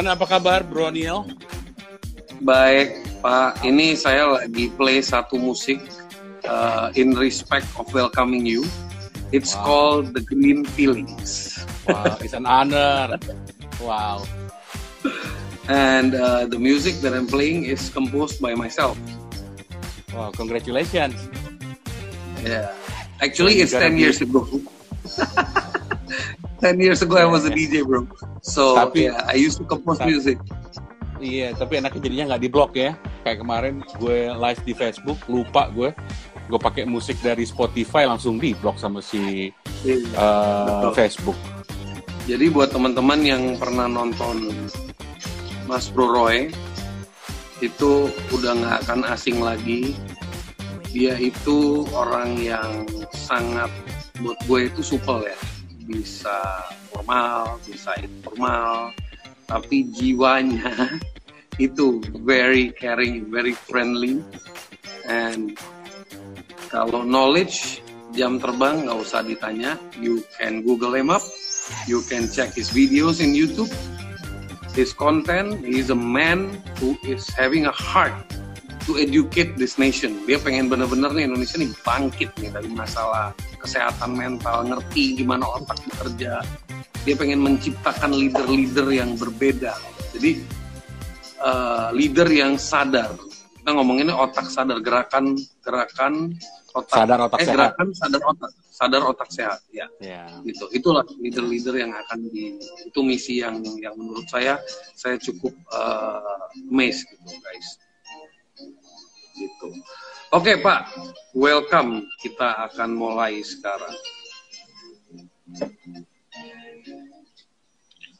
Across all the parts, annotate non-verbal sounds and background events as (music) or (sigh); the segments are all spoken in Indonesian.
Gimana apa kabar Bro Neil? Baik, Pak. Ini saya lagi play satu musik uh, in respect of welcoming you. It's wow. called The Green Feelings. Wow, it's an honor. Wow. And uh, the music that I'm playing is composed by myself. Wow, congratulations. Yeah. Actually, it's 10 years ago. (laughs) 10 years ago I was a DJ bro. So tapi, yeah, I used to compose tapi, music. Iya, tapi enaknya jadinya nggak di blok ya. Kayak kemarin gue live di Facebook, lupa gue. Gue pakai musik dari Spotify langsung di blok sama si yeah, uh, Facebook. Jadi buat teman-teman yang pernah nonton Mas Bro Roy, itu udah nggak akan asing lagi. Dia itu orang yang sangat buat gue itu supel ya bisa formal, bisa informal, tapi jiwanya (laughs) itu very caring, very friendly, and kalau knowledge jam terbang nggak usah ditanya, you can Google him up, you can check his videos in YouTube, his content, he's a man who is having a heart to educate this nation. Dia pengen bener-bener nih Indonesia nih bangkit nih dari masalah kesehatan mental, ngerti gimana otak bekerja. Dia pengen menciptakan leader-leader yang berbeda. Jadi uh, leader yang sadar. Kita ngomonginnya otak sadar, gerakan gerakan otak sadar otak eh, sehat. gerakan sadar otak sadar otak sehat ya yeah. gitu itulah leader-leader yang akan di itu misi yang yang menurut saya saya cukup uh, amazed gitu guys gitu. Oke Pak, welcome. Kita akan mulai sekarang.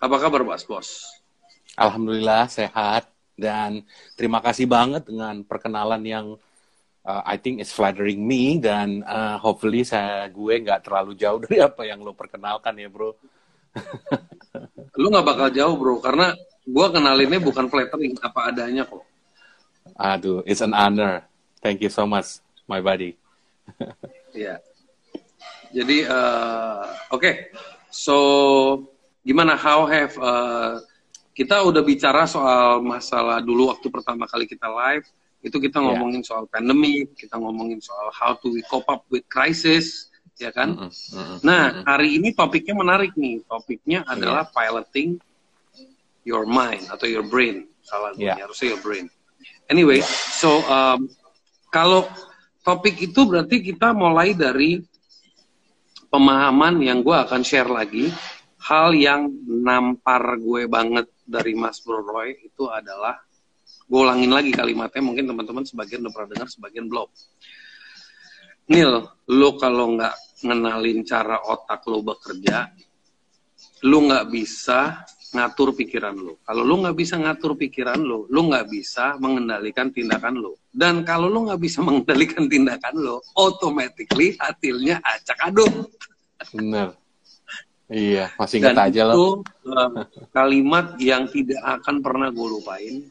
Apa kabar Mas Bos? Alhamdulillah sehat dan terima kasih banget dengan perkenalan yang uh, I think is flattering me dan uh, hopefully saya gue nggak terlalu jauh dari apa yang lo perkenalkan ya bro. (laughs) lu nggak bakal jauh bro karena gue kenalinnya bukan flattering apa adanya kok. Aduh, it's an honor. Thank you so much, my buddy. (laughs) Iya. yeah. Jadi, uh, oke. Okay. So, gimana? How have uh, kita udah bicara soal masalah dulu waktu pertama kali kita live itu kita iya. ngomongin yeah. soal pandemic, kita ngomongin soal how to we cope up with crisis, ya kan? Mm -hmm. Mm -hmm. Nah, hari ini topiknya menarik nih. Topiknya adalah yeah. piloting your mind atau your brain. Salah yeah. harusnya your brain. Anyway, so um, kalau topik itu berarti kita mulai dari pemahaman yang gue akan share lagi. Hal yang nampar gue banget dari Mas Bro Roy itu adalah gue ulangin lagi kalimatnya mungkin teman-teman sebagian udah pernah dengar sebagian belum. Nil, lo kalau nggak ngenalin cara otak lo bekerja, lo nggak bisa ngatur pikiran lo. Kalau lo nggak bisa ngatur pikiran lo, lo nggak bisa mengendalikan tindakan lo. Dan kalau lo nggak bisa (laughs) mengendalikan tindakan lo, automatically hasilnya acak aduk. Benar. Iya, masih ingat aja lo. Itu um, kalimat yang tidak akan pernah gue lupain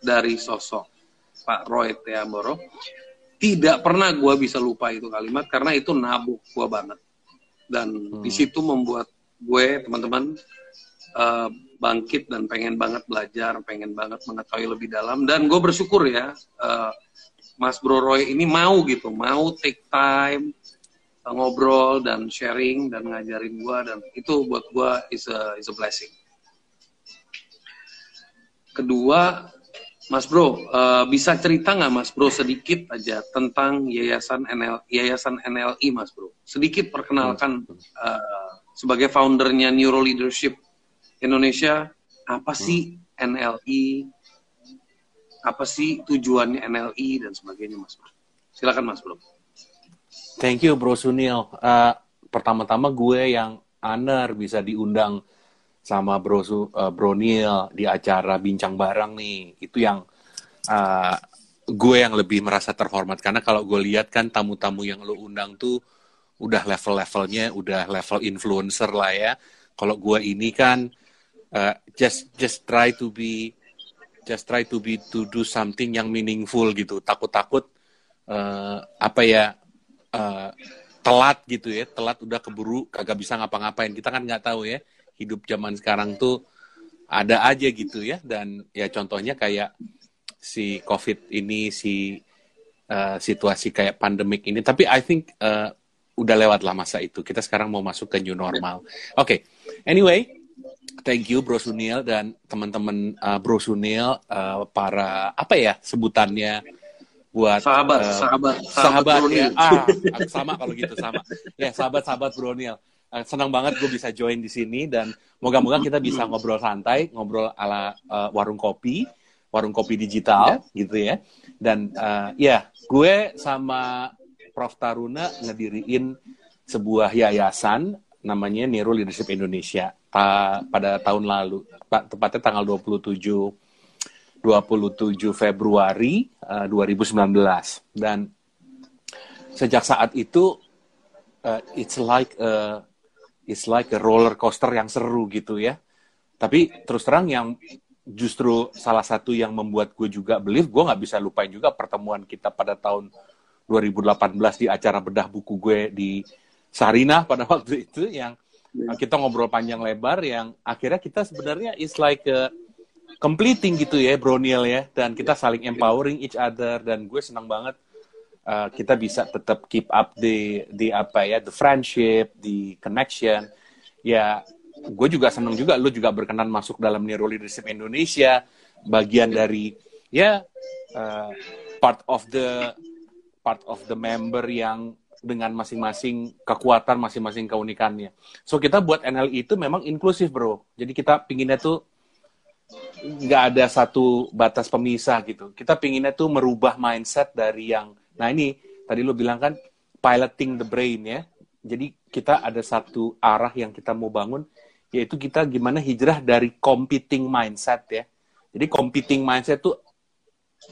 dari sosok Pak Roy Teamoro. Tidak pernah gue bisa lupa itu kalimat karena itu nabuk gue banget. Dan hmm. di situ membuat gue, teman-teman, uh, bangkit dan pengen banget belajar, pengen banget mengetahui lebih dalam. Dan gue bersyukur ya, uh, Mas Bro Roy ini mau gitu, mau take time uh, ngobrol dan sharing dan ngajarin gue dan itu buat gue is a is a blessing. Kedua, Mas Bro, uh, bisa cerita nggak Mas Bro sedikit aja tentang yayasan NL, yayasan NLI Mas Bro? Sedikit perkenalkan uh, sebagai foundernya Neuro Leadership Indonesia apa hmm. sih NLI apa sih tujuannya NLI dan sebagainya Mas Bro? Silakan Mas Bro. Thank you Bro Sunil. Uh, pertama-tama gue yang honor bisa diundang sama Bro uh, Bro Neil di acara bincang barang nih. Itu yang uh, gue yang lebih merasa terhormat. Karena kalau gue lihat kan tamu-tamu yang lo undang tuh udah level-levelnya udah level influencer lah ya. Kalau gue ini kan uh, just just try to be just try to be to do something yang meaningful gitu. Takut-takut uh, apa ya uh, telat gitu ya. Telat udah keburu kagak bisa ngapa-ngapain. Kita kan nggak tahu ya hidup zaman sekarang tuh ada aja gitu ya. Dan ya contohnya kayak si covid ini si uh, situasi kayak pandemik ini. Tapi I think uh, udah lewat lah masa itu. Kita sekarang mau masuk ke new normal. Oke okay. anyway thank you Bro Sunil dan teman-teman uh, Bro Sunil uh, para apa ya sebutannya buat sahabat uh, sahabat sahabat, sahabat ya. Ah sama kalau gitu sama. Ya sahabat sahabat Bronil uh, senang banget gue bisa join di sini dan moga-moga kita bisa ngobrol santai ngobrol ala uh, warung kopi warung kopi digital yeah. gitu ya. Dan uh, ya gue sama Prof Taruna ngediriin sebuah yayasan namanya Nero Leadership Indonesia ta pada tahun lalu tepatnya tanggal 27 27 Februari uh, eh, 2019 dan sejak saat itu uh, it's like a, it's like a roller coaster yang seru gitu ya. Tapi terus terang yang justru salah satu yang membuat gue juga believe gue nggak bisa lupain juga pertemuan kita pada tahun 2018 di acara bedah buku gue di Sarina pada (laughs) waktu itu yang uh, kita ngobrol panjang lebar yang akhirnya kita sebenarnya is like a, completing gitu ya Bro Neil ya. Dan kita saling empowering each other dan gue senang banget uh, kita bisa tetap keep up di di apa ya the friendship the connection. Ya gue juga senang juga lu juga berkenan masuk dalam Neuro Leadership Indonesia. Bagian dari ya uh, part of the part of the member yang dengan masing-masing kekuatan masing-masing keunikannya. So kita buat NLI itu memang inklusif bro. Jadi kita pinginnya tuh nggak ada satu batas pemisah gitu. Kita pinginnya tuh merubah mindset dari yang, nah ini tadi lo bilang kan piloting the brain ya. Jadi kita ada satu arah yang kita mau bangun, yaitu kita gimana hijrah dari competing mindset ya. Jadi competing mindset tuh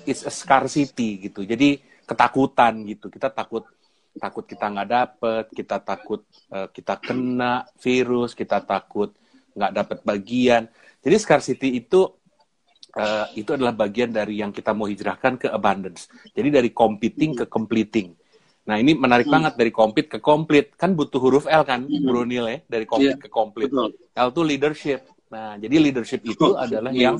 is a scarcity gitu. Jadi ketakutan gitu. Kita takut takut kita nggak dapet, kita takut uh, kita kena virus, kita takut nggak dapet bagian. Jadi scarcity itu uh, itu adalah bagian dari yang kita mau hijrahkan ke abundance. Jadi dari competing ke completing. Nah ini menarik hmm. banget dari compete ke complete. Kan butuh huruf L kan, hmm. Bro Neil ya, dari compete yeah. ke complete. Betul. L itu leadership. Nah jadi leadership itu adalah yang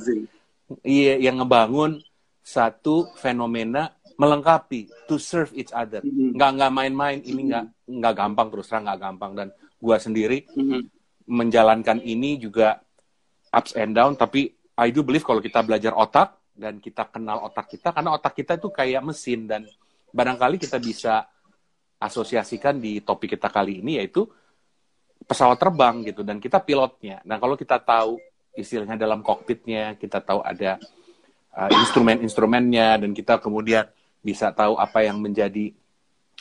iya yang ngebangun satu fenomena melengkapi to serve each other. Mm-hmm. Nggak nggak main-main ini nggak nggak gampang terus terang nggak gampang dan gua sendiri mm-hmm. menjalankan ini juga ups and down tapi I do believe kalau kita belajar otak dan kita kenal otak kita karena otak kita itu kayak mesin dan barangkali kita bisa asosiasikan di topik kita kali ini yaitu pesawat terbang gitu dan kita pilotnya. Nah kalau kita tahu istilahnya dalam kokpitnya kita tahu ada uh, instrumen-instrumennya dan kita kemudian bisa tahu apa yang menjadi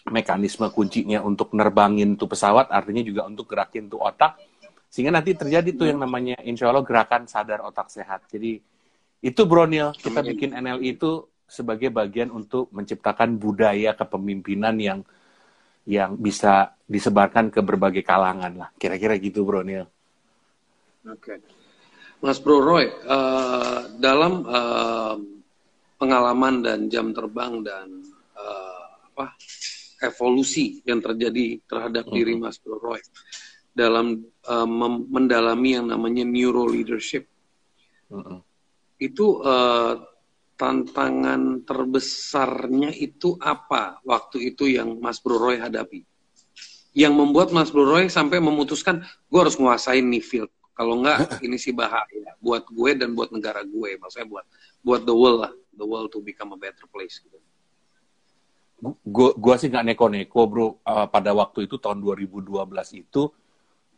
mekanisme kuncinya untuk nerbangin tuh pesawat artinya juga untuk gerakin tuh otak sehingga nanti terjadi tuh yang namanya insya Allah gerakan sadar otak sehat. Jadi itu Bronil, kita bikin NLI itu sebagai bagian untuk menciptakan budaya kepemimpinan yang yang bisa disebarkan ke berbagai kalangan lah. Kira-kira gitu Bronil. Oke. Okay. Mas Bro Roy, uh, dalam uh, pengalaman dan jam terbang dan uh, apa evolusi yang terjadi terhadap -huh. diri Mas Bro Roy, dalam uh, mendalami yang namanya neuro leadership. -uh. Itu uh, tantangan terbesarnya itu apa waktu itu yang Mas Bro Roy hadapi? Yang membuat Mas Bro Roy sampai memutuskan gue harus nguasain nih field. Kalau enggak (laughs) ini sih bahaya buat gue dan buat negara gue. Maksudnya buat buat the world lah, the world to become a better place. Gitu. Gue gue sih nggak neko-neko bro. Uh, pada waktu itu tahun 2012 itu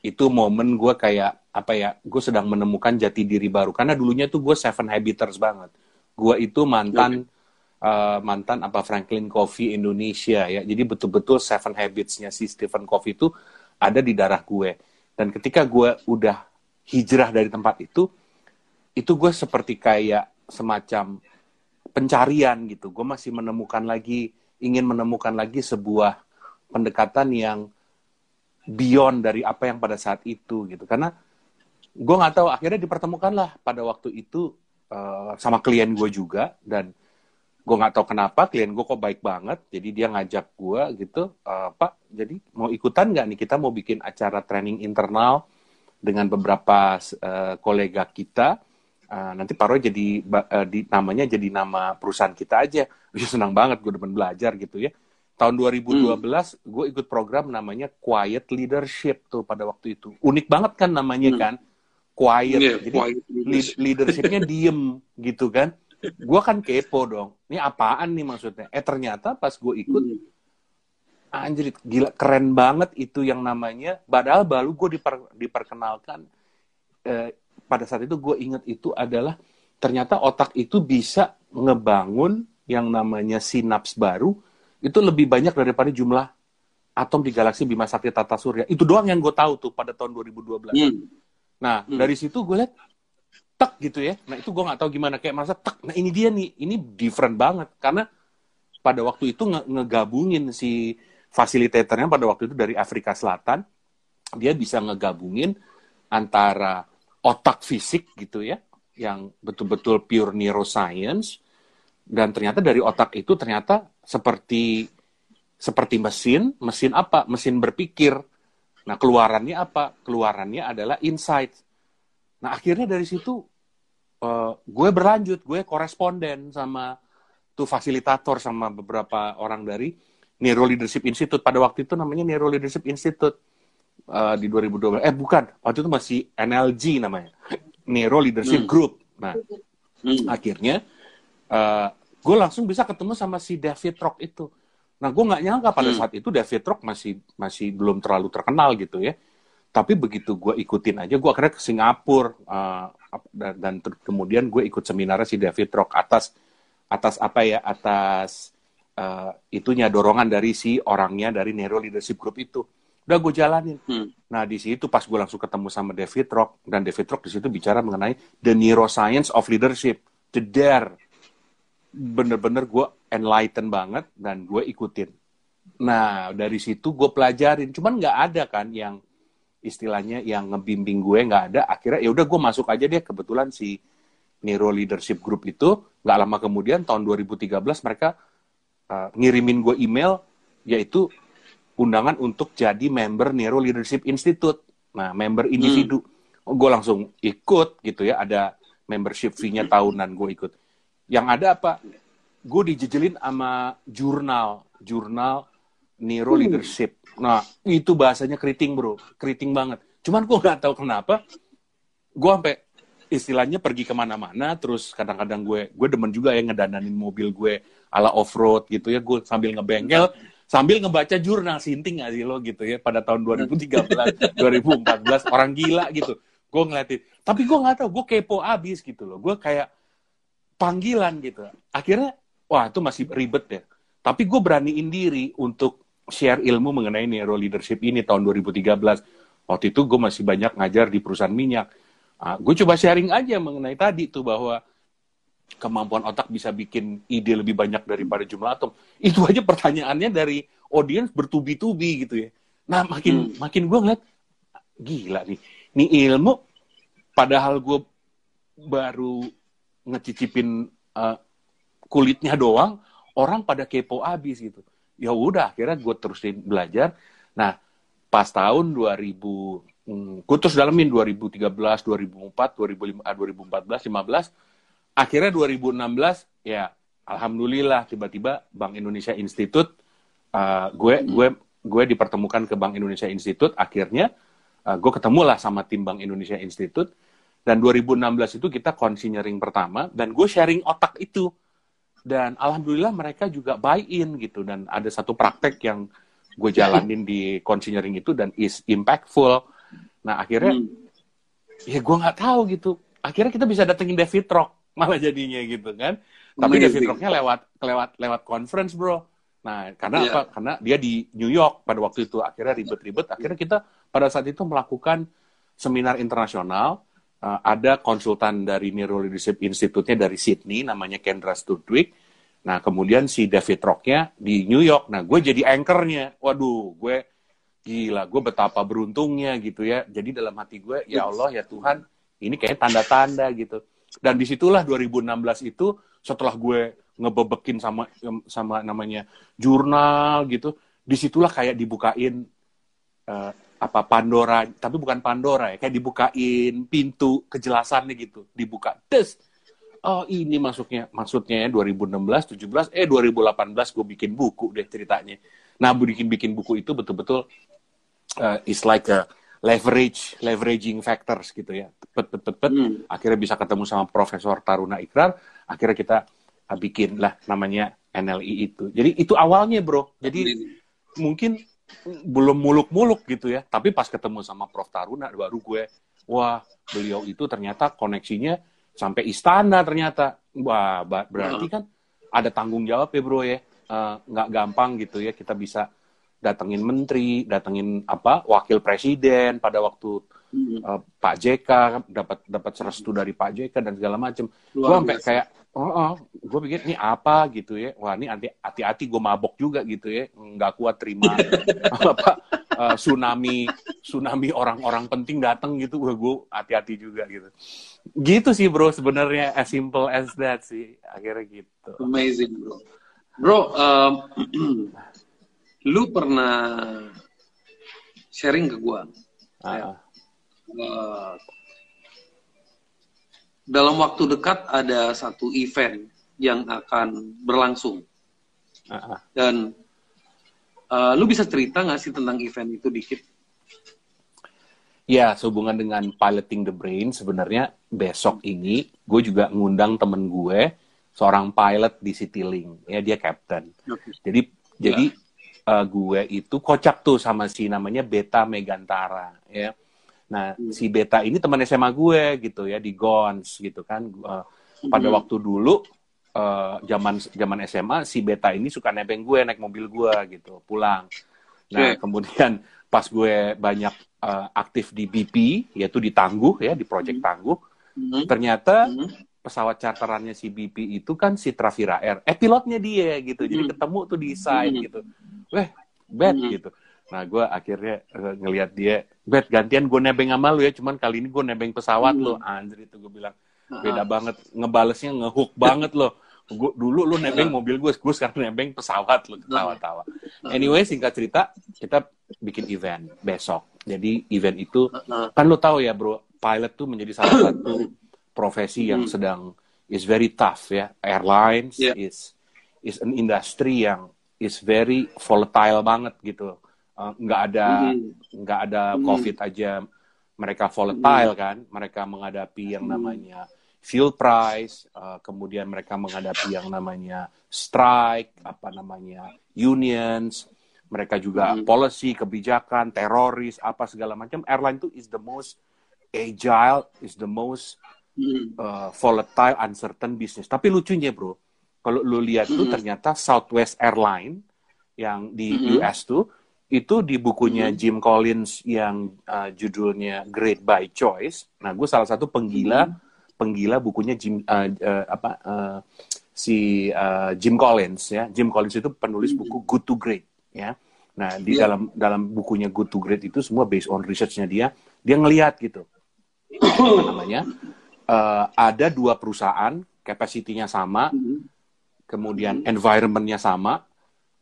itu momen gue kayak apa ya gue sedang menemukan jati diri baru karena dulunya tuh gue seven habiters banget gue itu mantan uh, mantan apa Franklin Covey Indonesia ya jadi betul-betul seven habitsnya si Stephen Covey itu ada di darah gue dan ketika gue udah hijrah dari tempat itu itu gue seperti kayak semacam pencarian gitu. Gue masih menemukan lagi ingin menemukan lagi sebuah pendekatan yang beyond dari apa yang pada saat itu gitu. Karena gue nggak tahu akhirnya dipertemukan lah pada waktu itu uh, sama klien gue juga. Dan gue nggak tahu kenapa klien gue kok baik banget. Jadi dia ngajak gue gitu uh, pak jadi mau ikutan nggak nih kita mau bikin acara training internal dengan beberapa uh, kolega kita. Uh, nanti Paro jadi uh, di, namanya jadi nama perusahaan kita aja. (laughs) Ya, senang banget gue demen belajar gitu ya. Tahun 2012 hmm. gue ikut program namanya Quiet Leadership tuh pada waktu itu. Unik banget kan namanya hmm. kan. Quiet. Yeah, Jadi quiet leadership. leadershipnya (laughs) diem gitu kan. Gue kan kepo dong. Ini apaan nih maksudnya? Eh ternyata pas gue ikut hmm anjir gila keren banget itu yang namanya padahal baru gue diper, diperkenalkan eh, pada saat itu gue inget itu adalah ternyata otak itu bisa ngebangun yang namanya sinaps baru itu lebih banyak daripada jumlah atom di galaksi Bima Sakti Tata Surya. Itu doang yang gue tahu tuh pada tahun 2012 hmm. nah hmm. dari situ gue lihat tek gitu ya. Nah itu gue nggak tahu gimana. Kayak masa tek. Nah ini dia nih. Ini different banget. Karena pada waktu itu nge ngegabungin si fasilitatornya pada waktu itu dari Afrika Selatan dia bisa ngegabungin antara otak fisik gitu ya yang betul-betul pure neuroscience dan ternyata dari otak itu ternyata seperti seperti mesin mesin apa? Mesin berpikir. Nah keluarannya apa? Keluarannya adalah insight. Nah akhirnya dari situ uh, gue berlanjut gue koresponden sama tuh fasilitator sama beberapa orang dari Neuro Leadership Institute. Pada waktu itu namanya Neuro Leadership Institute uh, di 2012 eh bukan. Waktu itu masih NLG namanya. Neuro Leadership hmm. Group. Nah hmm. akhirnya uh, gue langsung bisa ketemu sama si David Rock itu. Nah gue nggak nyangka pada hmm. saat itu David Rock masih masih belum terlalu terkenal gitu ya. Tapi begitu gue ikutin aja gue akhirnya ke Singapura uh, dan, dan kemudian gue ikut seminar si David Rock atas atas apa ya atas uh, itunya dorongan dari si orangnya dari Neuro Leadership Group itu udah gue jalanin. Hmm. nah di situ pas gue langsung ketemu sama David Rock dan David Rock di situ bicara mengenai the neuroscience of leadership. The dare. Bener-bener gue enlighten banget dan gue ikutin. Nah dari situ gue pelajarin. Cuman nggak ada kan yang istilahnya yang ngebimbing gue nggak ada. Akhirnya ya udah gue masuk aja deh. Kebetulan si Neuro Leadership Group itu nggak lama kemudian tahun 2013 mereka uh, ngirimin gue email yaitu undangan untuk jadi member Neuro Leadership Institute. Nah, member individu. Hmm. Gue langsung ikut gitu ya, ada membership fee-nya tahunan gue ikut. Yang ada apa? Gue dijejelin sama jurnal, jurnal Neuro hmm. Leadership. Nah, itu bahasanya keriting bro, keriting banget. Cuman gue nggak tahu kenapa, gue sampai istilahnya pergi ke mana-mana, terus kadang-kadang gue, gue demen juga ya ngedananin mobil gue ala off road gitu ya gue sambil ngebengkel sambil ngebaca jurnal sinting gak sih lo gitu ya pada tahun 2013 2014 orang gila gitu. Gue ngeliatin. Tapi gue nggak tahu gue kepo abis gitu loh. Gue kayak panggilan gitu. Akhirnya wah itu masih ribet ya. Tapi gue beraniin diri untuk share ilmu mengenai neuro leadership ini tahun 2013 waktu itu gue masih banyak ngajar di perusahaan minyak. Nah, gue coba sharing aja mengenai tadi tuh bahwa kemampuan otak bisa bikin ide lebih banyak daripada jumlah atom. Itu aja pertanyaannya dari audiens bertubi-tubi gitu ya. Nah makin hmm. makin gue ngeliat gila nih, nih ilmu padahal gue baru ngecicipin uh, kulitnya doang, orang pada kepo abis gitu. Ya udah akhirnya gue terusin belajar. Nah pas tahun 2000 hmm, gue terus dalamin 2013, 2004, 2005, 2014, 15 akhirnya 2016 ya alhamdulillah tiba-tiba Bank Indonesia Institute uh, gue hmm. gue gue dipertemukan ke Bank Indonesia Institute. Akhirnya uh, gue ketemu lah sama tim Bank Indonesia Institute. Dan 2016 itu kita consigning pertama dan gue sharing otak itu. Dan alhamdulillah mereka juga buy in gitu. Dan ada satu praktek yang gue jalanin di consigning itu dan is impactful. Nah akhirnya hmm. ya gue nggak tahu gitu. Akhirnya kita bisa datengin David Rock (laughs) malah jadinya gitu kan. Tapi David Rocknya lewat lewat lewat conference bro. Nah karena yeah. apa? Karena dia di New York pada waktu itu akhirnya ribet-ribet. Akhirnya kita pada saat itu melakukan seminar internasional. Uh, ada konsultan dari Neuro Leadership Institute-nya dari Sydney, namanya Kendra Studwig. Nah, kemudian si David Rocknya di New York. Nah, gue jadi anchornya. Waduh, gue gila, gue betapa beruntungnya gitu ya. Jadi dalam hati gue, ya Allah, ya Tuhan, ini kayak tanda-tanda gitu. Dan di situlah 2016 itu setelah gue ngebebekin sama sama namanya jurnal gitu, di situlah kayak dibukain uh, apa Pandora, tapi bukan Pandora ya, kayak dibukain pintu kejelasannya gitu, dibuka. Des, oh ini masuknya, maksudnya ya 2016, 17, eh 2018 gue bikin buku deh ceritanya. Nah, bikin-bikin buku itu betul-betul uh, is like a leverage, leveraging factors gitu ya. Pet, pet, pet, pet. Hmm. Akhirnya bisa ketemu sama Profesor Taruna Ikrar, akhirnya kita uh, bikin lah namanya NLI itu. Jadi itu awalnya bro. Jadi mungkin belum muluk-muluk gitu ya. Tapi pas ketemu sama Prof Taruna baru gue, wah beliau itu ternyata koneksinya sampai istana ternyata. Wah berarti kan ada tanggung jawab ya bro ya. Uh, nggak gampang gitu ya kita bisa datengin menteri, datengin apa wakil presiden pada waktu uh, Pak JK dapat dapat restu dari Pak JK dan segala macam. Gue sampai kayak oh, oh gue pikir ini apa gitu ya. Wah ini hati-hati gue mabok juga gitu ya. Nggak kuat terima (laughs) apa uh, tsunami tsunami orang-orang penting datang gitu. Gue gue hati-hati juga gitu. Gitu sih bro sebenarnya. As simple as that sih. Akhirnya gitu. Amazing bro. Bro um, (clears throat) lu pernah sharing ke gue ya, uh, dalam waktu dekat ada satu event yang akan berlangsung. Uh-huh. Dan uh, lu bisa cerita nggak sih tentang event itu dikit? Ya, sehubungan dengan piloting the brain, sebenarnya besok ini gue juga ngundang temen gue, seorang pilot di Citylink, ya dia captain. Okay. Jadi, yeah. jadi uh, gue itu kocak tuh sama si namanya Beta Megantara, ya Nah, hmm. si Beta ini teman SMA gue gitu ya di Gons gitu kan. Uh, pada hmm. waktu dulu uh, zaman zaman SMA si Beta ini suka nebeng gue naik mobil gue gitu pulang. Nah, hmm. kemudian pas gue banyak uh, aktif di BP yaitu di Tangguh ya di Project hmm. Tangguh, hmm. ternyata hmm. Pesawat charterannya si BP itu kan si Travira Air. Eh pilotnya dia gitu. Jadi hmm. ketemu tuh di side hmm. gitu. Weh, bad hmm. gitu. Nah, gue akhirnya uh, ngelihat dia, Bet, gantian gue nebeng sama lu ya, cuman kali ini gue nebeng pesawat hmm. lo. Anjir itu gue bilang, beda banget, ngebalesnya ngehook banget lo. Gua, dulu lu nebeng mobil gue, gue sekarang nebeng pesawat lo, ketawa-tawa. Anyway, singkat cerita, kita bikin event besok. Jadi event itu, kan lo tahu ya bro, pilot tuh menjadi salah satu profesi yang hmm. sedang is very tough ya. Airlines yeah. is is an industry yang is very volatile banget gitu Eh, nggak uh, ada mm-hmm. nggak mm -hmm. ada covid aja mereka volatile mm -hmm. kan mereka menghadapi yang namanya fuel price uh, kemudian mereka menghadapi yang namanya strike apa namanya unions mereka juga -hmm. policy kebijakan teroris apa segala macam airline itu is the most agile is the most uh, volatile uncertain business tapi lucunya bro kalau lu lihat mm -hmm. tuh ternyata Southwest Airline yang di mm -hmm. US tuh itu di bukunya hmm. Jim Collins yang uh, judulnya Great by Choice. Nah, gue salah satu penggila hmm. penggila bukunya Jim uh, uh, apa uh, si uh, Jim Collins ya. Jim Collins itu penulis hmm. buku Good to Great ya. Nah, di yeah. dalam dalam bukunya Good to Great itu semua based on researchnya dia, dia ngelihat gitu. apa namanya? Uh, ada dua perusahaan, capacity-nya sama, hmm. kemudian hmm. environment-nya sama,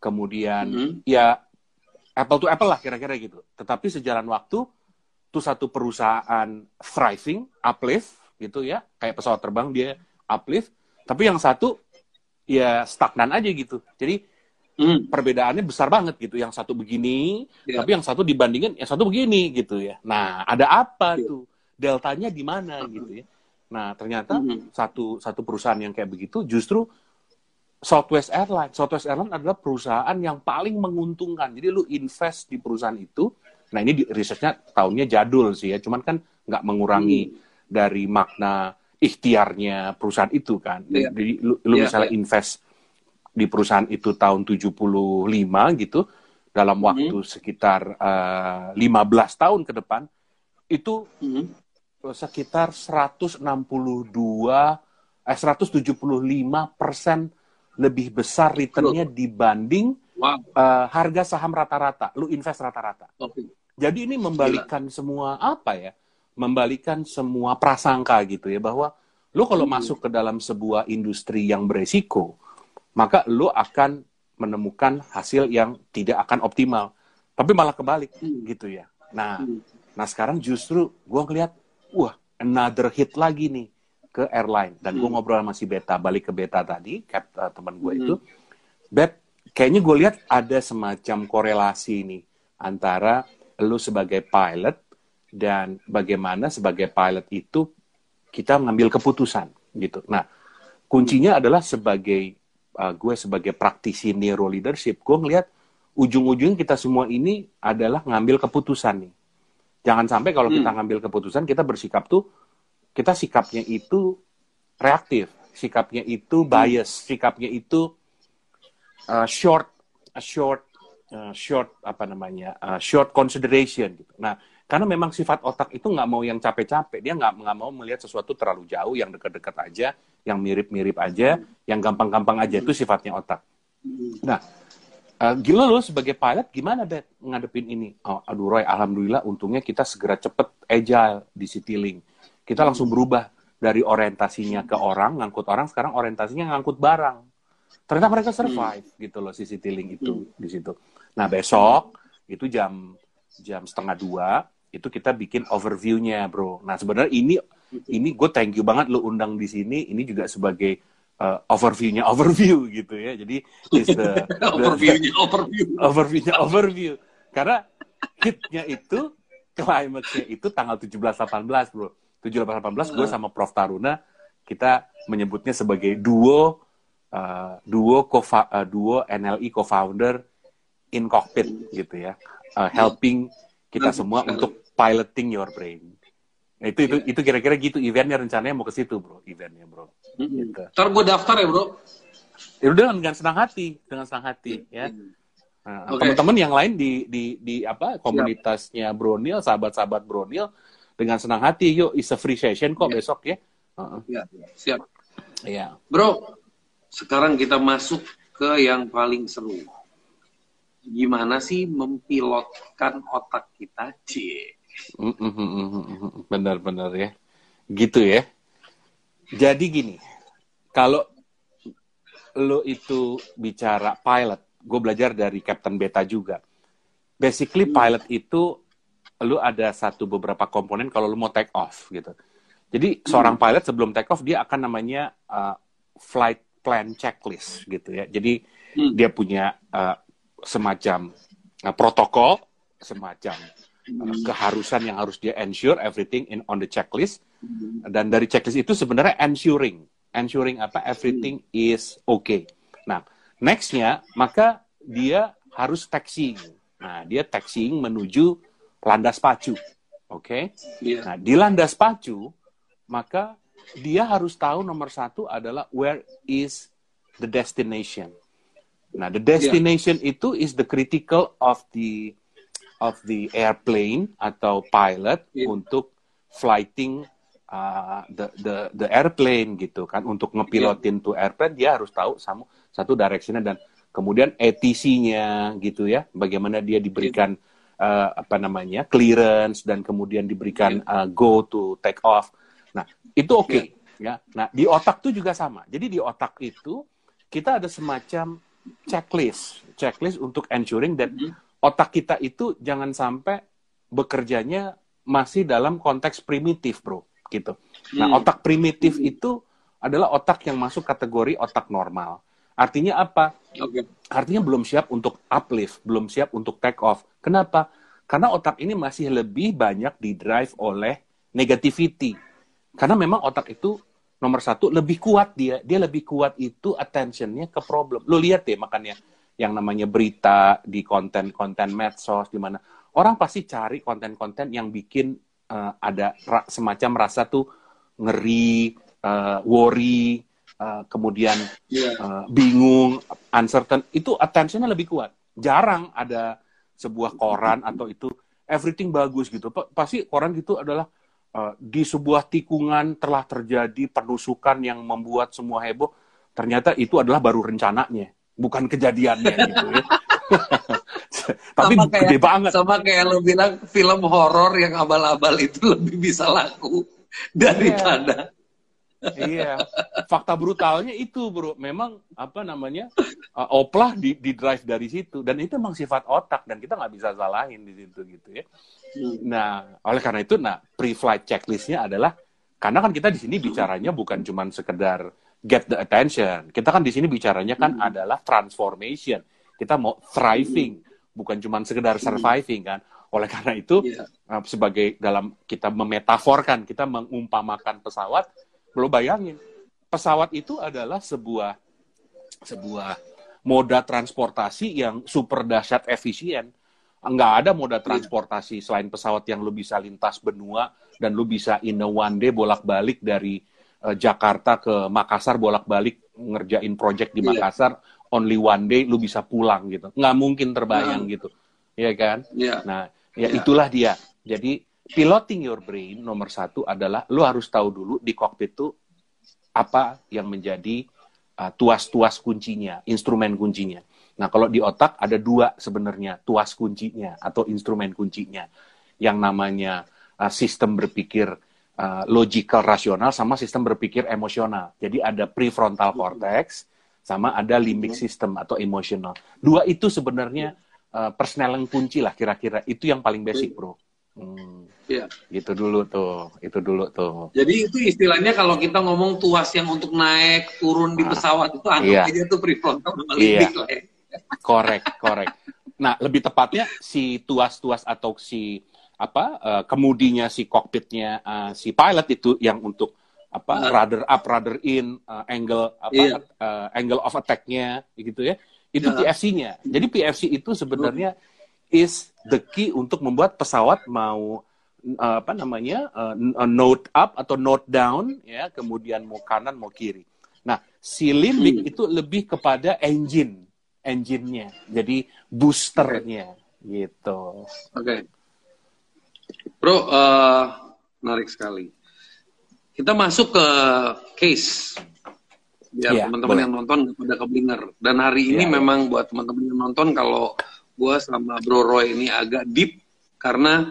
kemudian hmm. ya apple to apple lah kira-kira gitu. Tetapi sejalan waktu tuh satu perusahaan thriving, uplift gitu ya, kayak pesawat terbang dia uplift, tapi yang satu ya stagnan aja gitu. Jadi hmm. perbedaannya besar banget gitu. Yang satu begini, yeah. tapi yang satu dibandingin yang satu begini gitu ya. Nah, ada apa yeah. tuh? Deltanya di mana hmm. gitu ya. Nah, ternyata hmm. satu satu perusahaan yang kayak begitu justru Southwest Airlines. Southwest Airlines adalah perusahaan yang paling menguntungkan. Jadi lu invest di perusahaan itu. Nah ini risetnya tahunnya jadul sih ya. Cuman kan nggak mengurangi hmm. dari makna ikhtiarnya perusahaan itu kan. Yeah. Jadi lu, lu yeah, misalnya yeah. invest di perusahaan itu tahun 75 gitu. Dalam hmm. waktu hmm. sekitar uh, eh, 15 tahun ke depan. Itu hmm. Sekitar 162 eh 175 persen lebih besar returnnya dibanding wow. uh, harga saham rata-rata. Lu invest rata-rata. Okay. Jadi ini membalikan Gila. semua apa ya? Membalikan semua prasangka gitu ya bahwa lu kalau hmm. masuk ke dalam sebuah industri yang beresiko, maka lu akan menemukan hasil yang tidak akan optimal. Tapi malah kebalik hmm. gitu ya. Nah, hmm. nah sekarang justru gue ngeliat, wah, another hit lagi nih ke airline. Dan gue hmm. ngobrol sama si Beta, balik ke Beta tadi, cap, uh, teman gue hmm. itu. Bet, kayaknya gue lihat ada semacam korelasi nih antara lu sebagai pilot dan bagaimana sebagai pilot itu kita mengambil keputusan gitu. Nah, kuncinya adalah sebagai uh, gue sebagai praktisi neuro leadership, gue ngelihat ujung-ujung kita semua ini adalah ngambil keputusan nih. Jangan sampai kalau kita hmm. ngambil keputusan kita bersikap tuh kita sikapnya itu reaktif, sikapnya itu hmm. bias, sikapnya itu uh, short, uh, short, uh, short apa namanya, uh, short consideration. Gitu. Nah, karena memang sifat otak itu nggak mau yang capek-capek, dia nggak nggak mau melihat sesuatu terlalu jauh, yang dekat-dekat aja, yang mirip-mirip aja, yang gampang-gampang aja itu sifatnya otak. Nah, uh, gila lo sebagai pilot gimana deh ngadepin ini? Oh, aduh Roy, alhamdulillah untungnya kita segera cepet agile di Citylink. Kita langsung berubah dari orientasinya ke orang, ngangkut orang, sekarang orientasinya ngangkut barang. Ternyata mereka survive gitu loh si Citylink itu di situ. Nah besok itu jam jam setengah dua itu kita bikin overviewnya bro. Nah sebenarnya ini ini gue thank you banget lo undang di sini. Ini juga sebagai uh, overviewnya overview gitu ya. Jadi is (laughs) the, overviewnya overview. Overviewnya overview. Karena hitnya itu climaxnya itu tanggal 17-18 bro. 17-18 gue sama Prof Taruna kita menyebutnya sebagai duo uh, duo co uh, duo NLI co-founder in cockpit gitu ya, uh, helping kita semua untuk piloting your brain. Nah, itu itu itu kira-kira gitu eventnya rencananya mau ke situ bro, eventnya bro. Gitu. Ntar gue daftar ya bro. Ya udah dengan senang hati, dengan senang hati ya. Nah, okay. teman-teman yang lain di di di apa komunitasnya Bronil, sahabat-sahabat Bronil dengan senang hati yuk is a free session kok ya. besok ya. Uh-uh. Ya, siap. Ya. Bro, sekarang kita masuk ke yang paling seru gimana sih mempilotkan otak kita, C. Benar-benar ya. Gitu ya. Jadi gini, kalau lo itu bicara pilot, gue belajar dari Captain Beta juga. Basically hmm. pilot itu lo ada satu beberapa komponen kalau lo mau take off gitu. Jadi seorang hmm. pilot sebelum take off dia akan namanya uh, flight plan checklist gitu ya. Jadi hmm. dia punya uh, semacam uh, protokol, semacam uh, keharusan yang harus dia ensure everything in on the checklist. Dan dari checklist itu sebenarnya ensuring, ensuring apa everything is okay. Nah, nextnya maka dia harus taxiing. Nah, dia taxiing menuju landas pacu. Oke. Okay? Iya. Yeah. Nah, di landas pacu maka dia harus tahu nomor satu adalah where is the destination. Nah, the destination yeah. itu is the critical of the of the airplane atau pilot yeah. untuk flighting uh, the the the airplane gitu kan untuk ngepilotin yeah. tuh airplane dia harus tahu sama satu directionnya dan kemudian ATC-nya gitu ya bagaimana dia diberikan yeah. uh, apa namanya clearance dan kemudian diberikan yeah. uh, go to take off. Nah, itu oke okay, yeah. ya. Nah, di otak tuh juga sama. Jadi di otak itu kita ada semacam checklist, checklist untuk ensuring that mm -hmm. otak kita itu jangan sampai bekerjanya masih dalam konteks primitif, bro, gitu. Nah, mm. otak primitif mm. itu adalah otak yang masuk kategori otak normal. Artinya apa? Okay. Artinya belum siap untuk uplift, belum siap untuk take off. Kenapa? Karena otak ini masih lebih banyak di drive oleh negativity. Karena memang otak itu nomor satu lebih kuat dia dia lebih kuat itu attentionnya ke problem lo lihat deh makanya yang namanya berita di konten-konten medsos di mana orang pasti cari konten-konten yang bikin uh, ada ra semacam rasa tuh ngeri uh, worry uh, kemudian yeah. Iya. uh, bingung uncertain itu attentionnya lebih kuat jarang ada sebuah koran atau itu everything bagus gitu pasti koran gitu adalah uh, di sebuah tikungan telah terjadi penusukan yang membuat semua heboh, ternyata itu adalah baru rencananya, bukan kejadiannya gitu ya. (laughs) (laughs) Tapi sama kayak, gede banget. Sama kayak lo bilang film horor yang abal-abal itu (laughs) lebih bisa laku daripada iya. Fakta brutalnya itu, Bro. Memang apa namanya? Uh, oplah di, di drive dari situ dan itu memang sifat otak dan kita nggak bisa salahin di situ gitu ya. Nah, oleh karena itu nah pre-flight checklistnya adalah karena kan kita di sini bicaranya bukan cuma sekedar get the attention. Kita kan di sini bicaranya kan hmm. adalah transformation. Kita mau thriving. Bukan cuma sekedar hmm. surviving kan. Oleh karena itu, yeah. uh, sebagai dalam kita memetaforkan, kita mengumpamakan pesawat, Lo bayangin, pesawat itu adalah sebuah sebuah moda transportasi yang super dahsyat efisien. Nggak ada moda transportasi selain pesawat yang lo bisa lintas benua dan lo bisa in a one day bolak-balik dari uh, Jakarta ke Makassar bolak-balik ngerjain project di iya. Makassar yeah. Only one day lo bisa pulang gitu. Nggak mungkin terbayang yeah. gitu. Iya kan? Yeah. Nah, ya yeah. itulah dia. Jadi piloting your brain nomor satu adalah lo harus tahu dulu di kokpit itu apa yang menjadi uh, tuas-tuas kuncinya, instrumen kuncinya. Nah, kalau di otak ada dua sebenarnya tuas kuncinya atau instrumen kuncinya. Yang namanya uh, sistem berpikir uh, logical rasional sama sistem berpikir emosional. Jadi ada prefrontal cortex sama ada limbic system atau emotional. Dua itu sebenarnya uh, persneling kunci lah kira-kira. Itu yang paling basic, Bro. Hmm. Ya. Itu dulu tuh, itu dulu tuh. Jadi itu istilahnya kalau kita ngomong tuas yang untuk naik turun di ah, pesawat itu anggap iya. aja tuh prefrontal iya. ya. Korek, korek. Nah, lebih tepatnya si tuas-tuas atau si apa uh, kemudinya si kokpitnya uh, si pilot itu yang untuk apa uh. rudder up, rudder in, uh, angle apa iya. uh, angle of attack-nya gitu ya. Itu uh. PFC-nya. Jadi PFC itu sebenarnya uh is the key untuk membuat pesawat mau uh, apa namanya uh, note up atau note down ya kemudian mau kanan mau kiri. Nah si limbic hmm. itu lebih kepada engine engine-nya jadi boosternya okay. gitu. Oke, okay. bro uh, menarik sekali. Kita masuk ke case. Biar yeah, teman-teman yang nonton pada keblinger. Dan hari ini yeah, memang buat teman-teman yang nonton kalau gue sama Bro Roy ini agak deep karena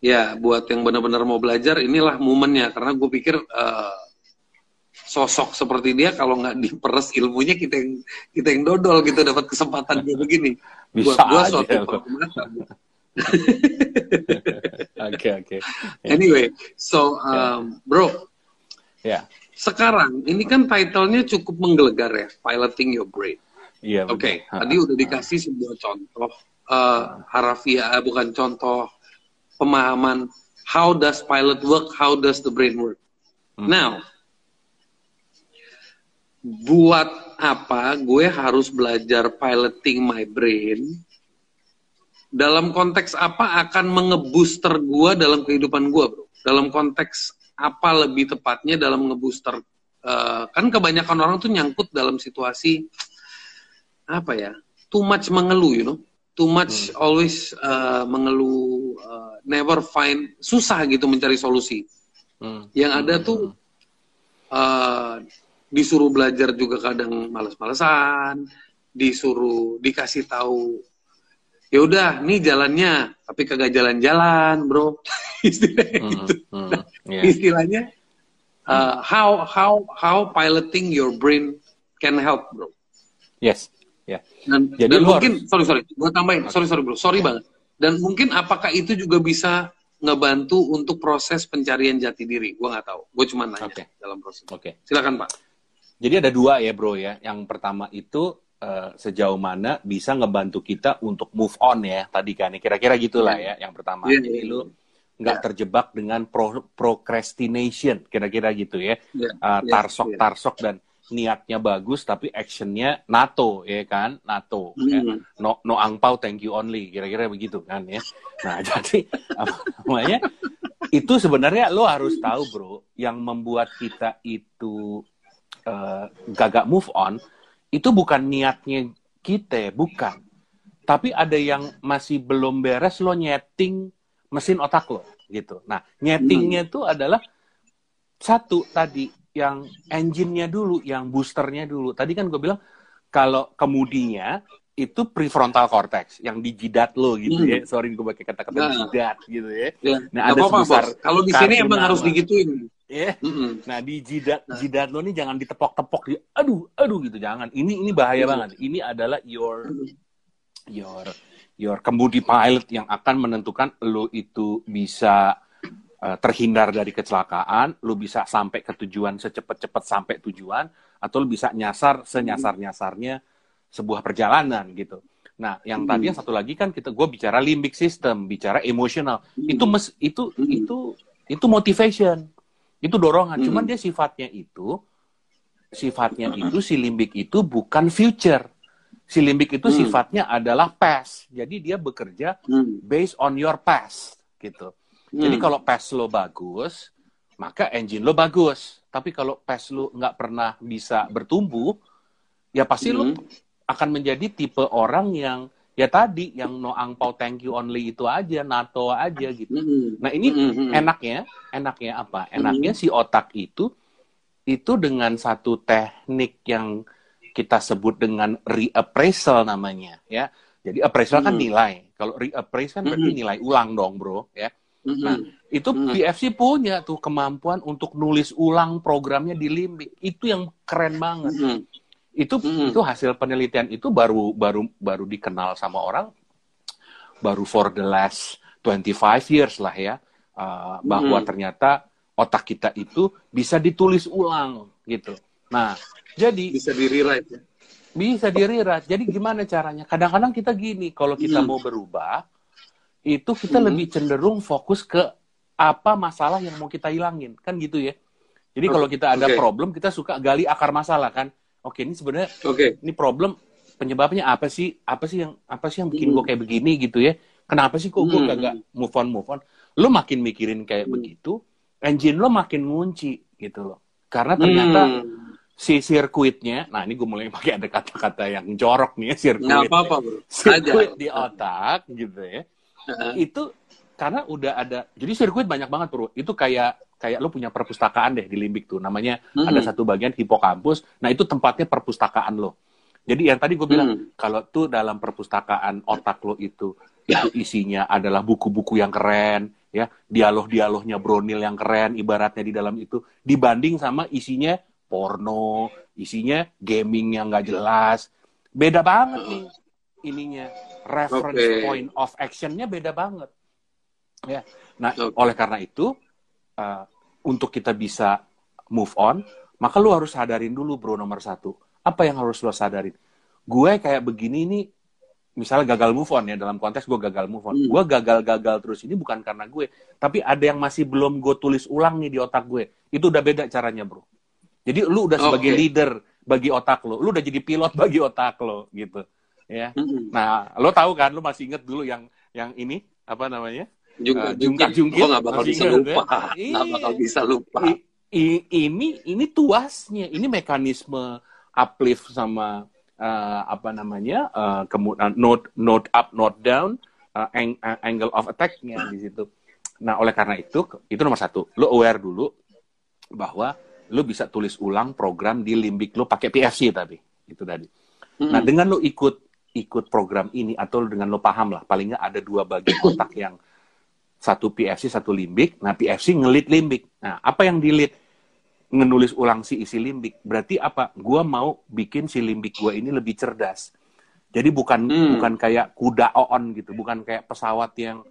ya buat yang benar-benar mau belajar inilah momennya. Karena gue pikir uh, sosok seperti dia kalau nggak diperes ilmunya kita yang kita yang dodol gitu dapat kesempatan kayak begini. (laughs) Buat gue suatu (laughs) Oke oke. Anyway, so um, bro, ya. Yeah. Sekarang ini kan titlenya cukup menggelegar ya, piloting your brain. Iya. Oke, okay. tadi udah dikasih sebuah contoh uh, harafiah, eh, bukan contoh pemahaman how does pilot work, how does the brain work. Hmm. Now, buat apa gue harus belajar piloting my brain? Dalam konteks apa akan mengebooster gue dalam kehidupan gue, bro? Dalam konteks apa lebih tepatnya dalam ngebooster? Uh, kan kebanyakan orang tuh nyangkut dalam situasi apa ya too much mengeluh you know too much hmm. always uh, mengeluh uh, never find susah gitu mencari solusi hmm. yang ada hmm. tuh uh, disuruh belajar juga kadang males-malesan disuruh dikasih tahu ya udah nih jalannya tapi kagak jalan-jalan bro (laughs) istilahnya hmm. gitu hmm. Yeah. istilahnya uh, how how how piloting your brain can help bro yes Ya. Dan, Jadi dan mungkin harus... sorry sorry, gue tambahin, sorry sorry bro, sorry banget. Dan mungkin apakah itu juga bisa ngebantu untuk proses pencarian jati diri? Gue nggak tahu. Gue cuma nanya okay. dalam proses. Oke. Okay. Silakan pak. Jadi ada dua ya bro ya. Yang pertama itu uh, sejauh mana bisa ngebantu kita untuk move on ya tadi kan. Kira-kira gitulah ya. Yang pertama. Yeah, Jadi yeah. lu nggak yeah. terjebak dengan pro procrastination kira-kira gitu ya. Yeah. Uh, tarsok yeah. tarsok dan niatnya bagus tapi actionnya NATO ya kan NATO hmm. ya. no no angpau thank you only kira-kira begitu kan ya nah (laughs) jadi apa namanya itu sebenarnya lo harus tahu bro yang membuat kita itu uh, gagak move on itu bukan niatnya kita bukan tapi ada yang masih belum beres lo nyeting mesin otak lo gitu nah nyetingnya itu hmm. adalah satu tadi yang engine-nya dulu, yang boosternya dulu. Tadi kan gue bilang kalau kemudinya itu prefrontal cortex yang di jidat lo gitu hmm. ya. Sorry gue pakai kata-kata nah. jidat gitu ya. ya. Nah, ada apa, sebesar Kalau di sini emang harus digituin. Ya. Mm-hmm. Nah di jidat nah. jidat lo ini jangan ditepok-tepok di aduh aduh gitu jangan. Ini ini bahaya mm-hmm. banget. Ini adalah your your your kemudi pilot yang akan menentukan lo itu bisa uh, terhindar dari kecelakaan, lo bisa sampai ke tujuan secepat-cepat sampai tujuan, atau lo bisa nyasar senyasar-nyasarnya sebuah perjalanan gitu. Nah, yang hmm. tadi yang satu lagi kan kita gue bicara limbic system, bicara emosional. Hmm. Itu mes, itu hmm. itu itu motivation. Itu dorongan. Hmm. Cuman dia sifatnya itu sifatnya hmm. itu si limbik itu bukan future. Si limbik itu hmm. sifatnya adalah past. Jadi dia bekerja hmm. based on your past gitu. Hmm. Jadi kalau past lo bagus, maka engine lo bagus. Tapi kalau past lo nggak pernah bisa bertumbuh, ya pasti hmm. lo akan menjadi tipe orang yang ya tadi yang no angpau thank you only itu aja nato aja gitu mm-hmm. nah ini mm-hmm. enaknya enaknya apa enaknya mm-hmm. si otak itu itu dengan satu teknik yang kita sebut dengan reappraisal namanya ya jadi appraisal mm-hmm. kan nilai kalau reappraise kan berarti nilai ulang dong bro ya mm-hmm. nah itu mm-hmm. PFC punya tuh kemampuan untuk nulis ulang programnya di limbik itu yang keren banget mm-hmm itu hmm. itu hasil penelitian itu baru baru baru dikenal sama orang baru for the last 25 years lah ya uh, bahwa hmm. ternyata otak kita itu bisa ditulis ulang gitu. Nah, jadi bisa di rewrite ya. Bisa di rewrite. Jadi gimana caranya? Kadang-kadang kita gini, kalau kita hmm. mau berubah itu kita hmm. lebih cenderung fokus ke apa masalah yang mau kita hilangin, kan gitu ya. Jadi kalau kita ada okay. problem, kita suka gali akar masalah kan oke ini sebenarnya okay. ini problem penyebabnya apa sih apa sih yang apa sih yang bikin hmm. gue kayak begini gitu ya kenapa sih kok gue hmm. gak move on move on lo makin mikirin kayak hmm. begitu engine lo makin ngunci gitu loh karena ternyata hmm. si sirkuitnya nah ini gue mulai pakai ada kata-kata yang jorok nih ya sirkuit Nggak apa-apa bro sirkuit di otak gitu ya uh-huh. itu karena udah ada jadi sirkuit banyak banget bro itu kayak kayak lo punya perpustakaan deh di limbik tuh namanya mm-hmm. ada satu bagian hipokampus nah itu tempatnya perpustakaan lo jadi yang tadi gue bilang mm. kalau tuh dalam perpustakaan otak lo itu itu isinya adalah buku-buku yang keren ya dialog-dialognya Bronil yang keren ibaratnya di dalam itu dibanding sama isinya porno isinya gaming yang gak jelas beda banget nih ininya reference okay. point of actionnya beda banget ya nah okay. oleh karena itu uh, untuk kita bisa move on, maka lu harus sadarin dulu bro nomor satu. Apa yang harus lu sadarin? Gue kayak begini ini, misalnya gagal move on ya, dalam konteks gue gagal move on. Hmm. Gue gagal-gagal terus ini bukan karena gue, tapi ada yang masih belum gue tulis ulang nih di otak gue. Itu udah beda caranya bro. Jadi lu udah sebagai okay. leader bagi otak lo, lu udah jadi pilot (laughs) bagi otak lo gitu. Ya. Hmm. Nah, lo tahu kan, lo masih inget dulu yang yang ini apa namanya? Jungkak uh, jungkak jungkit. Oh, nggak (laughs) bakal bisa lupa. Nggak bakal bisa lupa. Ini ini tuasnya, ini mekanisme uplift sama uh, apa namanya uh, kemudian note note up note down uh, ang, angle of attack-nya di situ. Nah oleh karena itu itu nomor satu, lo aware dulu bahwa lo bisa tulis ulang program di limbik lo pakai PFC tadi itu tadi. Mm -hmm. Nah dengan lo ikut ikut program ini atau dengan lo paham lah paling nggak ada dua bagian otak yang satu PFC satu limbik nah PFC ngelit limbik nah apa yang dilit menulis ulang si isi limbik berarti apa gua mau bikin si limbik gua ini lebih cerdas jadi bukan hmm. bukan kayak kuda on gitu bukan kayak pesawat yang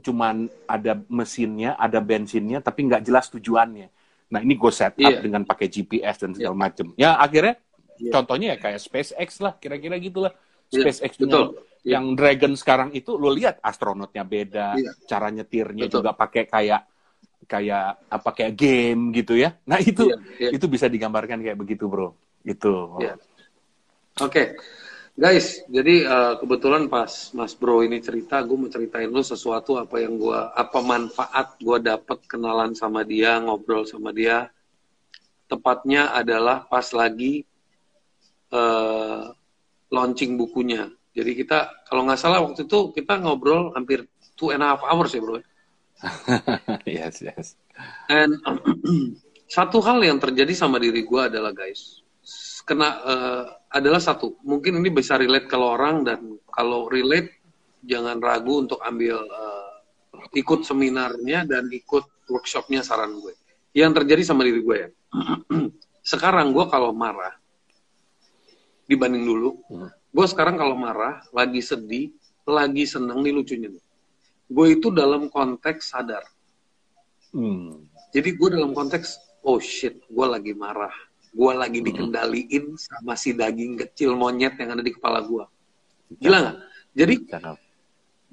cuman ada mesinnya ada bensinnya tapi nggak jelas tujuannya nah ini gue set up yeah. dengan pakai GPS dan segala yeah. macem ya akhirnya yeah. contohnya ya kayak SpaceX lah kira-kira gitulah yeah. SpaceX Betul yeah. yang Dragon sekarang itu lo lihat astronotnya beda, yeah. cara nyetirnya Betul. juga pakai kayak kayak apa kayak game gitu ya. Nah itu yeah, yeah. itu bisa digambarkan kayak begitu bro. Itu. Yeah. Oke, okay. guys. Jadi uh, kebetulan pas Mas Bro ini cerita, gue mau ceritain lo sesuatu apa yang gue apa manfaat gue dapet kenalan sama dia, ngobrol sama dia. Tepatnya adalah pas lagi uh, launching bukunya jadi kita kalau nggak salah waktu itu kita ngobrol hampir two and a half hours ya bro. (laughs) yes yes. And (clears throat) satu hal yang terjadi sama diri gue adalah guys, kena uh, adalah satu. Mungkin ini bisa relate kalau orang dan kalau relate jangan ragu untuk ambil uh, ikut seminarnya dan ikut workshopnya saran gue. yang terjadi sama diri gue ya. (clears throat) sekarang gue kalau marah dibanding dulu, hmm. Gue sekarang kalau marah, lagi sedih, lagi seneng nih lucunya. Gue itu dalam konteks sadar. Hmm. Jadi gue dalam konteks, oh shit, gue lagi marah. Gue lagi hmm. dikendaliin sama si daging kecil monyet yang ada di kepala gue. Gila nggak? Jadi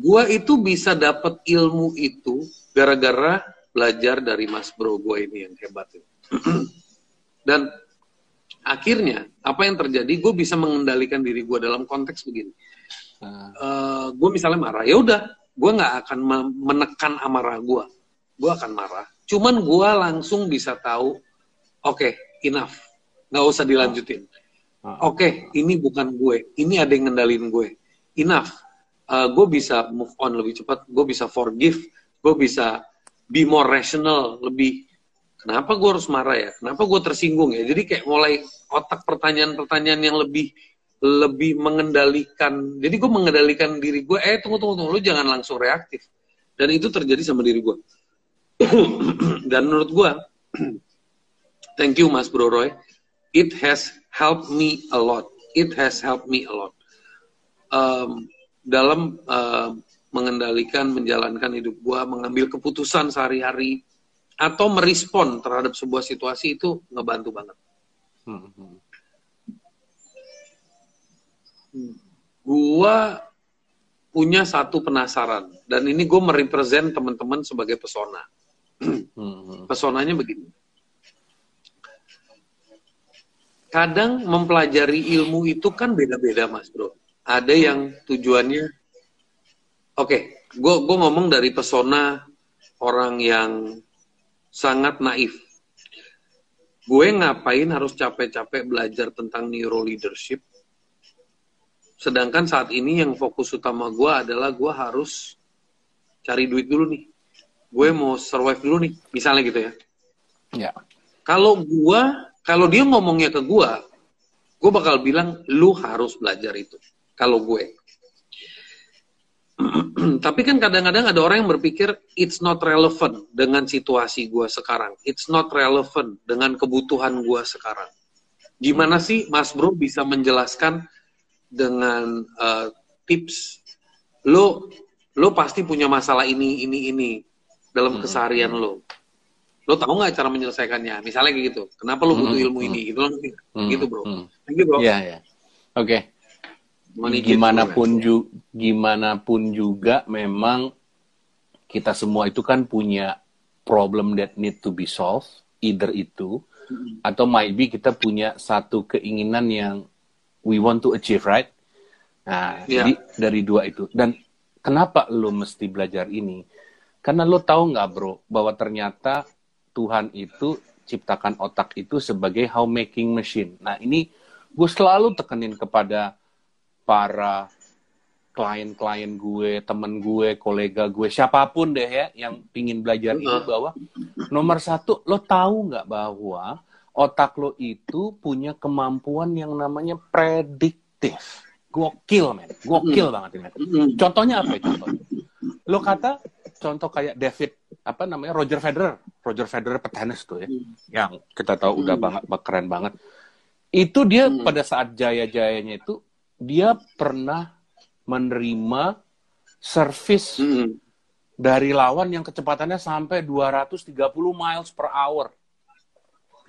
gue itu bisa dapat ilmu itu gara-gara belajar dari Mas Bro gue ini yang hebat itu. (clears throat) Dan akhirnya apa yang terjadi? Gue bisa mengendalikan diri gue dalam konteks begini. Uh, ah. eh, gue misalnya marah, ya udah, gue nggak akan menekan amarah gue. Gue akan marah. Cuman gue langsung bisa tahu, oke, okay, enough, nggak usah dilanjutin. Uh. Oke, okay, ini bukan gue, ini ada yang ngendalin gue. Enough, uh, gue bisa move on lebih cepat, gue bisa forgive, gue bisa be more rational, lebih kenapa gue harus marah ya? Kenapa gue tersinggung ya? Jadi kayak mulai otak pertanyaan-pertanyaan yang lebih lebih mengendalikan. Jadi gue mengendalikan diri gue. Eh tunggu tunggu tunggu, lu jangan langsung reaktif. Dan itu terjadi sama diri gue. (clears throat) Dan menurut gue, (clears throat) thank you Mas Bro Roy. It has helped me a lot. It has helped me a lot. Um, dalam uh, mengendalikan, menjalankan hidup gue, mengambil keputusan sehari-hari, atau merespon terhadap sebuah situasi itu ngebantu banget. Hmm. Gua punya satu penasaran dan ini gue merepresent teman-teman sebagai pesona. (clears throat) Hmm. Pesonanya begini. Kadang mempelajari ilmu itu kan beda-beda, Mas Bro. Ada yang tujuannya Oke, okay, gue gue ngomong dari pesona orang yang sangat naif. Gue ngapain harus capek-capek belajar tentang neuro leadership? Sedangkan saat ini yang fokus utama gue adalah gue harus cari duit dulu nih. Gue mau survive dulu nih, misalnya gitu ya. Ya. Kalau gue, kalau dia ngomongnya ke gue, gue bakal bilang lu harus belajar itu. Kalau gue, (clears throat) tapi kan kadang-kadang ada orang yang berpikir it's not relevant dengan situasi gue sekarang. It's not relevant dengan kebutuhan gue sekarang. Gimana sih Mas Bro bisa menjelaskan dengan uh, tips lo lo pasti punya masalah ini ini ini dalam hmm. keseharian lo. Lo tahu nggak cara menyelesaikannya? Misalnya kayak gitu. Kenapa lo butuh hmm, ilmu ini? Gitu, gitu bro. Thank you bro. Iya yeah, Oke. Okay gimana pun ju gimana pun juga memang kita semua itu kan punya problem that need to be solved either itu mm-hmm. atau might be kita punya satu keinginan yang we want to achieve right? Nah yeah. jadi dari dua itu. Dan kenapa lo mesti belajar ini? Karena lo tahu nggak bro bahwa ternyata Tuhan itu ciptakan otak itu sebagai how making machine. Nah ini gue selalu tekenin kepada para klien-klien gue, temen gue, kolega gue, siapa pun deh ya yang pingin belajar itu bahwa nomor satu lo tahu nggak bahwa otak lo itu punya kemampuan yang namanya prediktif. Gokil men, gokil mm. banget ini. Contohnya apa itu? Contohnya? Lo kata contoh kayak David apa namanya Roger Federer, Roger Federer petenis tuh ya, yang kita tahu udah banget keren banget. Itu dia pada saat jaya-jayanya itu dia pernah menerima servis mm. dari lawan yang kecepatannya sampai 230 miles per hour.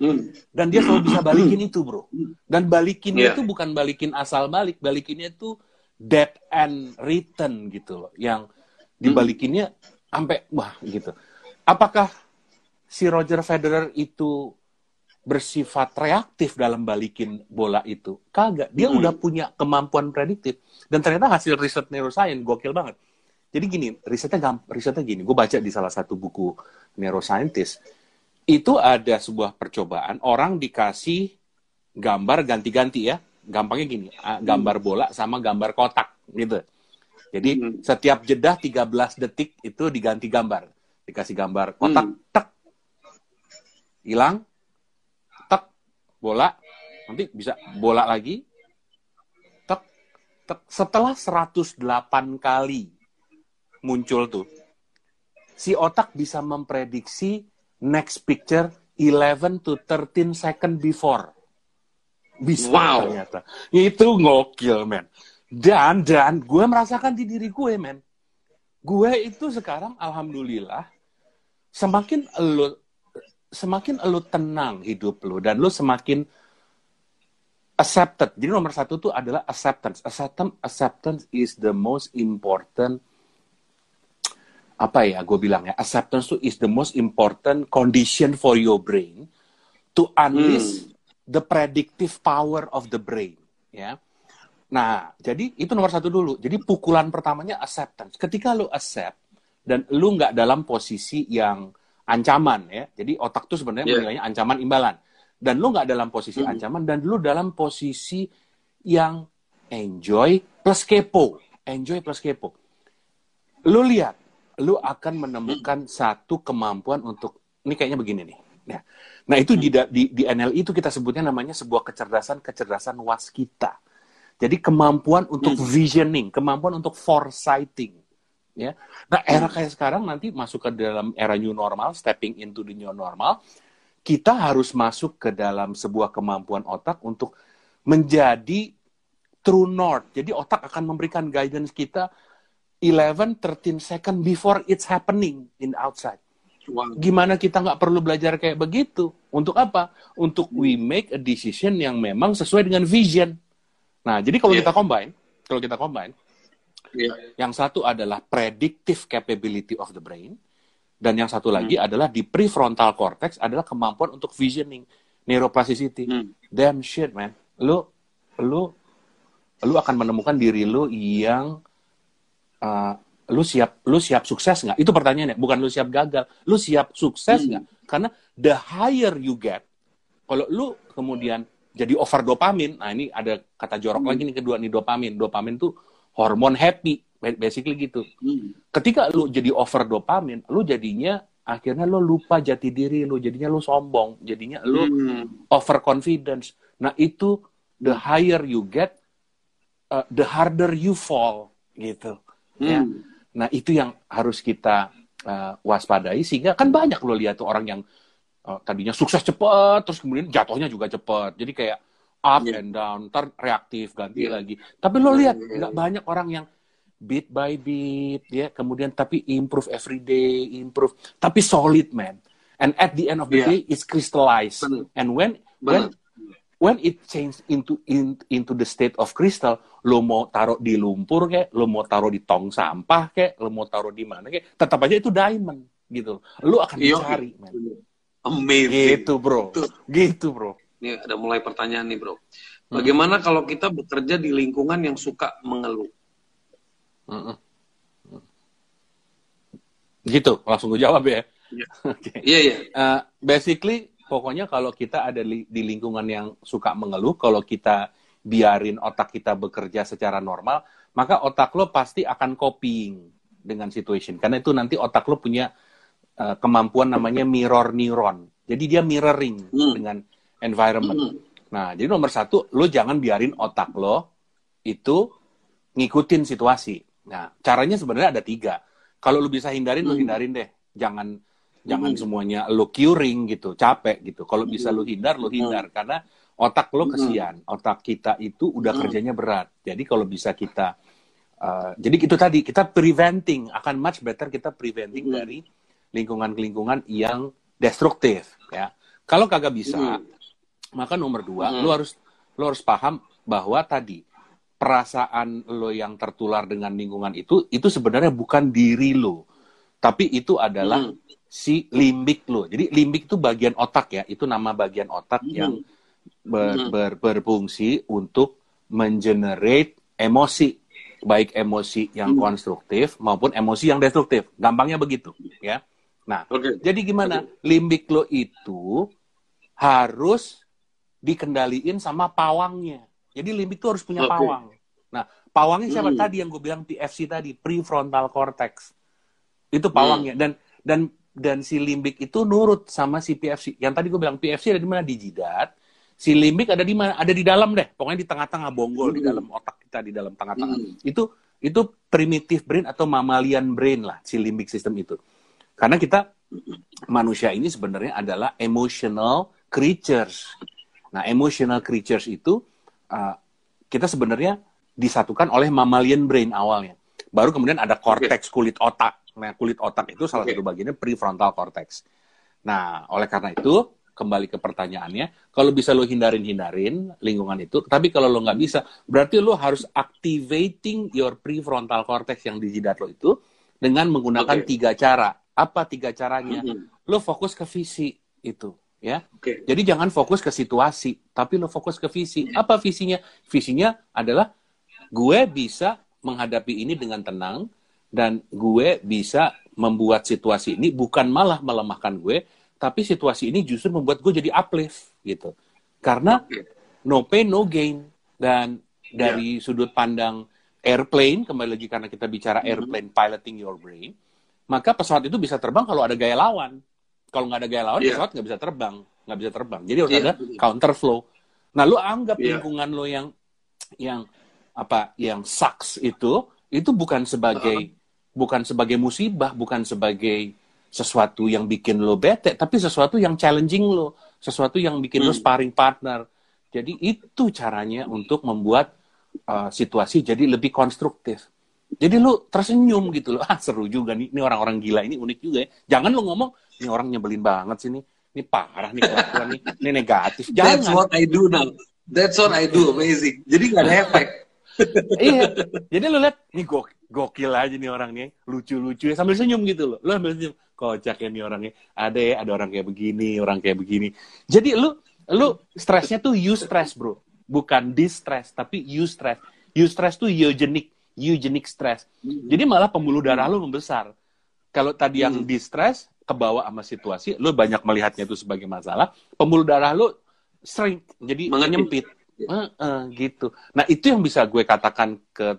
Mm. Dan dia selalu bisa balikin (clears throat) itu, bro. Dan balikinnya yeah. itu bukan balikin asal balik, balikinnya itu dead and return gitu loh. Yang dibalikinnya sampai wah gitu. Apakah si Roger Federer itu bersifat reaktif dalam balikin bola itu. Kagak. Dia hmm. udah punya kemampuan prediktif. Dan ternyata hasil riset neuroscience gokil banget. Jadi gini, risetnya risetnya gini. Gue baca di salah satu buku neuroscientist. Itu ada sebuah percobaan. Orang dikasih gambar ganti-ganti ya. Gampangnya gini. Gambar bola sama gambar kotak. Gitu. Jadi hmm. setiap jeda 13 detik itu diganti gambar. Dikasih gambar kotak, hmm. tek. Hilang, bola, nanti bisa bola lagi, tek, tek. Setelah 108 kali muncul tuh, si otak bisa memprediksi next picture 11 to 13 second before. Bisa Wow. ternyata. Itu ngokil, men. Dan, dan gue merasakan di diri gue, men. Gue itu sekarang, alhamdulillah, semakin lu semakin lu tenang hidup lu dan lu semakin accepted. Jadi nomor satu tuh adalah acceptance. Acceptance, acceptance is the most important apa ya gue bilang ya acceptance tuh is the most important condition for your brain to unleash the predictive power of the brain ya nah jadi itu nomor satu dulu jadi pukulan pertamanya acceptance ketika lu accept dan lu nggak dalam posisi yang ancaman ya jadi otak tuh sebenarnya Yeah. menilainya ancaman imbalan dan lu nggak dalam posisi Hmm. ancaman dan lu dalam posisi yang enjoy plus kepo enjoy plus kepo lu lihat lu akan menemukan satu kemampuan untuk ini kayaknya begini nih. Nah, nah itu di, da- di di NLI itu kita sebutnya namanya sebuah kecerdasan kecerdasan waskita. Jadi kemampuan untuk visioning, kemampuan untuk foresighting. Ya. Nah, era kayak sekarang nanti masuk ke dalam era new normal, stepping into the new normal, kita harus masuk ke dalam sebuah kemampuan otak untuk menjadi true north. Jadi otak akan memberikan guidance kita 11, 13 second before it's happening in outside. Wow. Gimana kita nggak perlu belajar kayak begitu? Untuk apa? Untuk we make a decision yang memang sesuai dengan vision. Nah, jadi kalau Yeah. kita combine, kalau kita combine, Iya. yang satu adalah predictive capability of the brain, dan yang satu lagi Hmm. adalah di prefrontal cortex adalah kemampuan untuk visioning, neuroplasticity. Hmm. Damn shit, man. Lu, lu, lu akan menemukan diri lu yang uh, lu siap, lu siap sukses nggak? Itu pertanyaannya, bukan lu siap gagal. Lu siap sukses Hmm. nggak? Karena the higher you get, kalau lu kemudian jadi over dopamin, nah ini ada kata jorok Hmm. lagi nih kedua nih dopamin. Dopamin tuh hormon happy, ba- basically gitu. Hmm. Ketika lu jadi over dopamin, lu jadinya akhirnya lu lupa jati diri lu, jadinya lu sombong, jadinya lu Hmm. overconfidence. Nah itu the higher you get, uh, the harder you fall gitu. Ya. Hmm. Nah itu yang harus kita uh, waspadai sehingga kan banyak lo lihat tuh orang yang uh, tadinya sukses cepet terus kemudian jatuhnya juga cepet. Jadi kayak up Iya. and down, ntar reaktif ganti Iya. lagi. Tapi lo lihat Iya, iya, nggak iya. banyak orang yang bit by bit ya kemudian tapi improve every day, improve tapi solid man. And at the end of the Iya. day it's crystallized. Benar. And when when Benar. when it change into in, into the state of crystal, lo mau taruh di lumpur kayak, lo mau taruh di tong sampah kayak, lo mau taruh di mana kayak, tetap aja itu diamond gitu. Lo akan Iya, dicari, man. Amazing. Gitu, bro. Gitu, bro. Ini ada mulai pertanyaan nih, Bro. Bagaimana kalau kita bekerja di lingkungan yang suka mengeluh? Mm-mm. Gitu, langsung gue jawab ya. Iya. (laughs) Iya, iya. Uh, basically, pokoknya kalau kita ada li- di lingkungan yang suka mengeluh, kalau kita biarin otak kita bekerja secara normal, maka otak lo pasti akan copying dengan situation. Karena itu nanti otak lo punya uh, kemampuan namanya mirror neuron. Jadi dia mirroring Hmm. dengan environment. Hmm. Nah, jadi nomor satu, lo jangan biarin otak lo itu ngikutin situasi. Nah, caranya sebenarnya ada tiga. Kalau lo bisa hindarin, lo Hmm. hindarin deh. Jangan jangan Hmm. semuanya lo curing gitu, capek gitu. Kalau bisa lo hindar, lo hindar. Karena otak lo kesian. Otak kita itu udah kerjanya berat. Jadi kalau bisa kita, uh, jadi itu tadi, kita preventing. Akan much better kita preventing dari lingkungan-lingkungan yang destruktif. ya. Kalau kagak bisa. Maka nomor dua, Hmm. lo harus lo harus paham bahwa tadi perasaan lo yang tertular dengan lingkungan itu itu sebenarnya bukan diri lo, tapi itu adalah Hmm. si limbik lo. Jadi limbik itu bagian otak ya, itu nama bagian otak Hmm. yang ber- ber- berfungsi untuk mengenerate emosi, baik emosi yang Hmm. konstruktif maupun emosi yang destruktif. Gampangnya begitu, ya. Nah, Oke. jadi gimana? Limbik lo itu harus dikendaliin sama pawangnya. Jadi limbik itu harus punya Oke. pawang. Nah, pawangnya siapa Hmm. tadi yang gue bilang PFC tadi, prefrontal cortex. Itu Hmm. pawangnya dan dan dan si limbik itu nurut sama si PFC. Yang tadi gue bilang PFC ada di mana di jidat, si limbik ada di mana? Ada di dalam deh. Pokoknya di tengah-tengah bonggol, di Hmm. dalam otak kita di dalam tengah-tengah. Hmm. Itu itu primitive brain atau mammalian brain lah si limbic system itu. Karena kita manusia ini sebenarnya adalah emotional creatures. Nah, emotional creatures itu uh, kita sebenarnya disatukan oleh mammalian brain awalnya. Baru kemudian ada cortex kulit otak. Nah, kulit otak itu salah okay. satu bagiannya prefrontal cortex. Nah, oleh karena itu kembali ke pertanyaannya, kalau bisa lo hindarin-hindarin lingkungan itu, tapi kalau lo nggak bisa, berarti lo harus activating your prefrontal cortex yang di jidat lo itu dengan menggunakan okay. tiga cara. Apa tiga caranya? Mm -hmm. Lo fokus ke visi itu, ya. Okay. Jadi jangan fokus ke situasi, tapi lo fokus ke visi. Apa visinya? Visinya adalah gue bisa menghadapi ini dengan tenang dan gue bisa membuat situasi ini bukan malah melemahkan gue, tapi situasi ini justru membuat gue jadi uplift gitu. Karena no pain no gain dan dari yeah. sudut pandang airplane kembali lagi karena kita bicara mm-hmm. airplane piloting your brain, maka pesawat itu bisa terbang kalau ada gaya lawan. Kalau nggak ada gaya lawan, yeah. pesawat nggak bisa terbang, nggak bisa terbang. Jadi harus yeah. ada counter flow. Nah, lu anggap yeah. lingkungan lo yang yang apa yang sucks itu itu bukan sebagai uh bukan sebagai musibah, bukan sebagai sesuatu yang bikin lo bete, tapi sesuatu yang challenging lo, sesuatu yang bikin hmm. lo sparring partner. Jadi itu caranya untuk membuat uh, situasi jadi lebih konstruktif. Jadi lo tersenyum gitu loh. (laughs) Ah seru juga nih, ini orang-orang gila ini unik juga ya. Jangan lo ngomong, ini orang nyebelin banget sih nih. Ini parah nih kelakuan nih, ini negatif. Jangan. That's what I do now. That's what I do, amazing. Jadi gak ada efek (laughs) iya. Jadi lu lihat, nih gok gokil aja nih orangnya, lucu-lucu ya sambil senyum gitu loh. Lu sambil senyum, kocak ya nih orangnya. Ada ya, ada orang kayak begini, orang kayak begini. Jadi lu lu stresnya tuh you stress, Bro. Bukan distress, tapi you stress. You stress tuh eugenic, eugenic stress. Jadi malah pembuluh darah lu membesar. Kalau tadi yang hmm. distress kebawa sama situasi, lu banyak melihatnya itu sebagai masalah, pembuluh darah lu sering jadi menyempit Uh, uh, gitu. Nah itu yang bisa gue katakan ke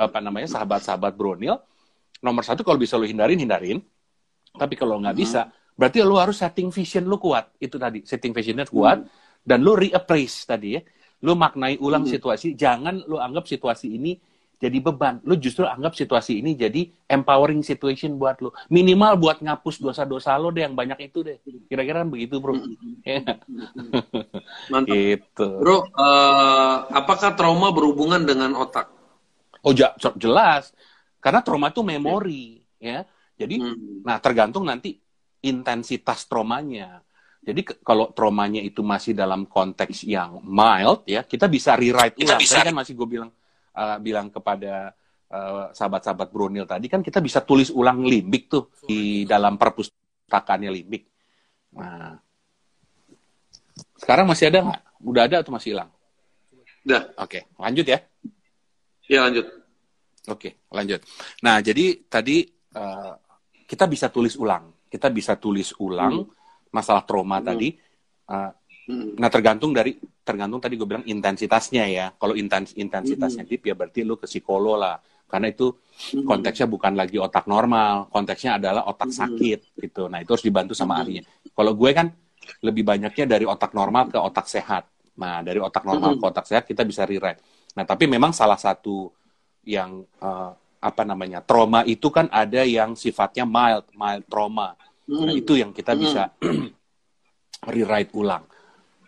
apa namanya sahabat-sahabat Bronil. Nomor satu kalau bisa lo hindarin hindarin. Tapi kalau nggak hmm. bisa, berarti lo harus setting vision lo kuat. Itu tadi setting visionnya kuat hmm. dan lo reappraise tadi ya. Lo maknai ulang hmm. situasi. Jangan lo anggap situasi ini jadi beban. Lu justru anggap situasi ini jadi empowering situation buat lu. Minimal buat ngapus dosa-dosa lo deh yang banyak itu deh. Kira-kira kan begitu, Bro. Iya. Mantap. Gitu. Bro, uh, apakah trauma berhubungan dengan otak? Oh, jelas. Karena trauma itu memori, ya. Jadi, hmm. nah tergantung nanti intensitas traumanya. Jadi kalau traumanya itu masih dalam konteks yang mild, ya, kita bisa rewrite kita Bisa. Tadi kan masih gue bilang uh, bilang kepada uh, sahabat-sahabat Brunil tadi kan kita bisa tulis ulang limbik tuh di dalam perpustakaannya limbik. Nah, sekarang masih ada nggak? Udah ada atau masih hilang? Udah. Oke, lanjut ya. Iya lanjut. Oke, lanjut. Nah, jadi tadi uh, kita bisa tulis ulang. Kita bisa tulis ulang hmm. masalah trauma hmm. tadi. Uh, Hmm. Nah tergantung dari tergantung tadi gue bilang intensitasnya ya. Kalau intens intensitasnya hmm. deep ya berarti lu ke psikolog lah. Karena itu hmm. konteksnya bukan lagi otak normal, konteksnya adalah otak hmm. sakit gitu. Nah itu harus dibantu sama ahlinya. Kalau gue kan lebih banyaknya dari otak normal ke otak sehat. Nah dari otak normal ke otak sehat kita bisa rewrite. Nah tapi memang salah satu yang uh, apa namanya trauma itu kan ada yang sifatnya mild, mild trauma. Nah itu yang kita bisa (clears throat) rewrite ulang.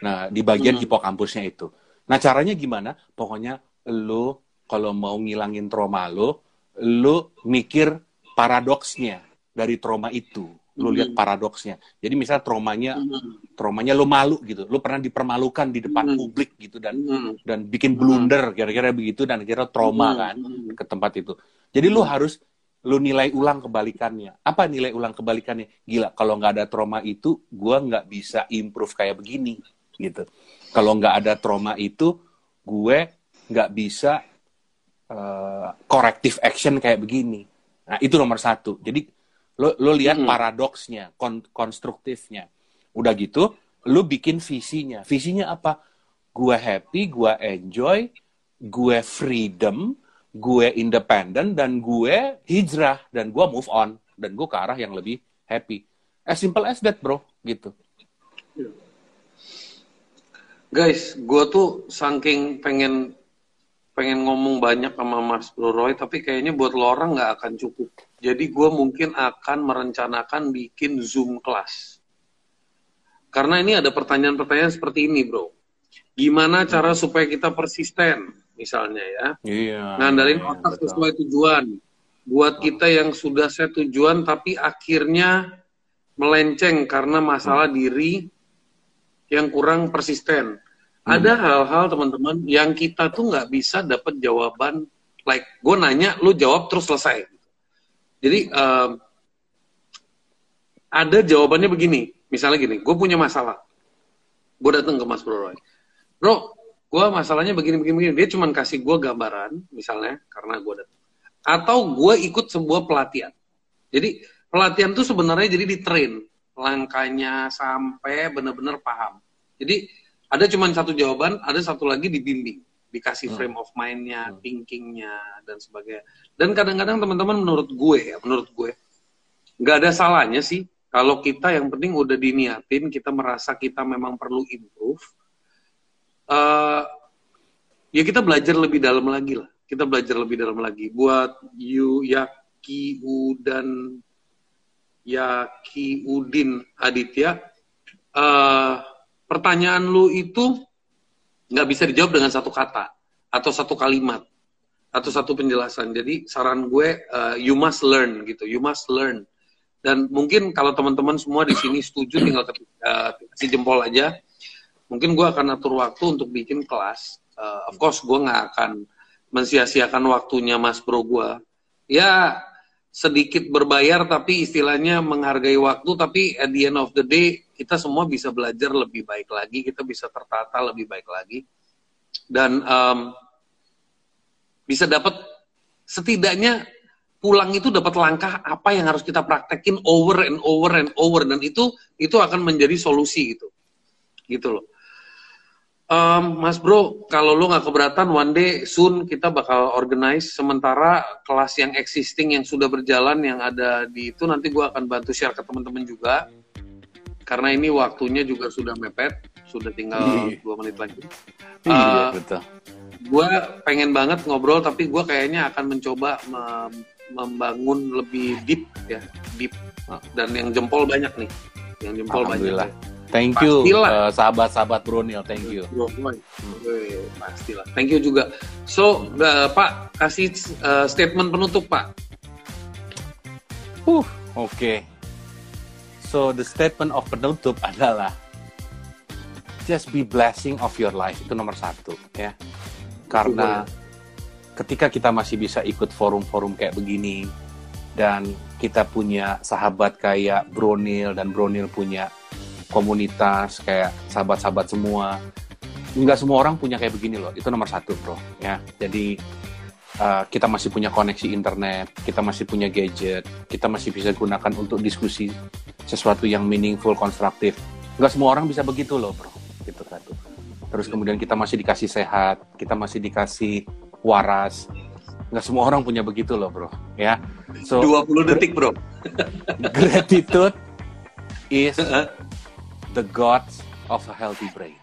Nah, di bagian hmm. hipokampusnya itu. Nah, caranya gimana? Pokoknya lo kalau mau ngilangin trauma lo, lo mikir paradoksnya dari trauma itu. Lihat hmm. paradoksnya. Jadi misalnya traumanya, hmm. traumanya lo malu gitu. Lo pernah dipermalukan di depan hmm. publik gitu dan hmm. dan bikin blunder kira-kira begitu dan kira trauma hmm. kan ke tempat itu. Jadi lo harus lo nilai ulang kebalikannya. Apa nilai ulang kebalikannya? Gila, kalau nggak ada trauma itu, gue nggak bisa improve kayak begini gitu. Kalau nggak ada trauma itu, gue nggak bisa uh, corrective action kayak begini. Nah itu nomor satu. Jadi lo lo lihat hmm. paradoksnya, kon konstruktifnya. Udah gitu, lo bikin visinya. Visinya apa? Gue happy, gue enjoy, gue freedom, gue independent, dan gue hijrah, dan gue move on, dan gue ke arah yang lebih happy. As simple as that, bro. Gitu. Guys, gue tuh saking pengen pengen ngomong banyak sama Mas Bro Roy, tapi kayaknya buat lo orang nggak akan cukup. Jadi gue mungkin akan merencanakan bikin Zoom kelas. Karena ini ada pertanyaan-pertanyaan seperti ini, bro. Gimana cara supaya kita persisten, misalnya ya? Iya. Ngandalin iya, otak betul. sesuai tujuan. Buat kita yang sudah set tujuan tapi akhirnya melenceng karena masalah diri yang kurang persisten. Ada hal-hal teman-teman yang kita tuh nggak bisa dapat jawaban like gue nanya lu jawab terus selesai. Jadi em, ada jawabannya begini, misalnya gini, gue punya masalah, gue datang ke Mas Bro Roy, bro, gue masalahnya begini-begini, dia cuma kasih gue gambaran, misalnya karena gue datang, atau gue ikut sebuah pelatihan. Jadi pelatihan tuh sebenarnya jadi di train langkahnya sampai benar-benar paham. Jadi ada cuma satu jawaban, ada satu lagi dibimbing, dikasih frame of mind-nya, thinking-nya dan sebagainya. Dan kadang-kadang teman-teman menurut gue ya, menurut gue nggak ada salahnya sih kalau kita yang penting udah diniatin, kita merasa kita memang perlu improve. eh ya kita belajar lebih dalam lagi lah. Kita belajar lebih dalam lagi. Buat Yu, Yaki, U, dan Yaki Udin Aditya, eh pertanyaan lu itu nggak bisa dijawab dengan satu kata atau satu kalimat atau satu penjelasan. Jadi saran gue, eh, you must learn gitu, you must learn. Dan mungkin kalau teman-teman semua di sini setuju, tinggal ketik, eh, kasih jempol aja. Mungkin gue akan atur waktu untuk bikin kelas. Eh, of course, gue nggak akan mensia-siakan waktunya Mas Bro gue. Ya sedikit berbayar tapi istilahnya menghargai waktu tapi at the end of the day kita semua bisa belajar lebih baik lagi kita bisa tertata lebih baik lagi. Dan em, bisa dapat setidaknya pulang itu dapat langkah apa yang harus kita praktekin over and over and over dan itu itu akan menjadi solusi gitu. Gitu loh Em, Mas Bro, kalau lo nggak keberatan, one day soon kita bakal organize. Sementara kelas yang existing yang sudah berjalan yang ada di itu nanti gue akan bantu share ke teman-teman juga. Karena ini waktunya juga sudah mepet, sudah tinggal Iya. dua menit lagi. Iya, Eh, betul. gue pengen banget ngobrol tapi gue kayaknya akan mencoba mem- membangun lebih deep ya deep Ah. dan yang jempol banyak nih yang jempol banyak Alhamdulillah. ya. Thank you, eh, sahabat-sahabat Brunil. Thank you. Pastilah thank you juga so eh, Pak kasih eh, statement penutup Pak Uh, oke. So the statement of penutup (laughs) adalah just be blessing of your life itu nomor satu ya. Karena ketika kita masih bisa ikut forum-forum kayak begini dan kita punya sahabat kayak Bronil dan Bronil punya komunitas kayak sahabat-sahabat semua. Nggak semua orang punya kayak begini loh. Itu nomor satu bro. Ya jadi uh, kita masih punya koneksi internet kita masih punya gadget kita masih bisa gunakan untuk diskusi sesuatu yang meaningful konstruktif. Nggak semua orang bisa begitu loh bro. Gitu kan. Terus kemudian kita masih dikasih sehat kita masih dikasih waras. Nggak semua orang punya begitu loh bro. Ya so 20 detik bro. Gratitude is (laughs) the gods of a healthy brain.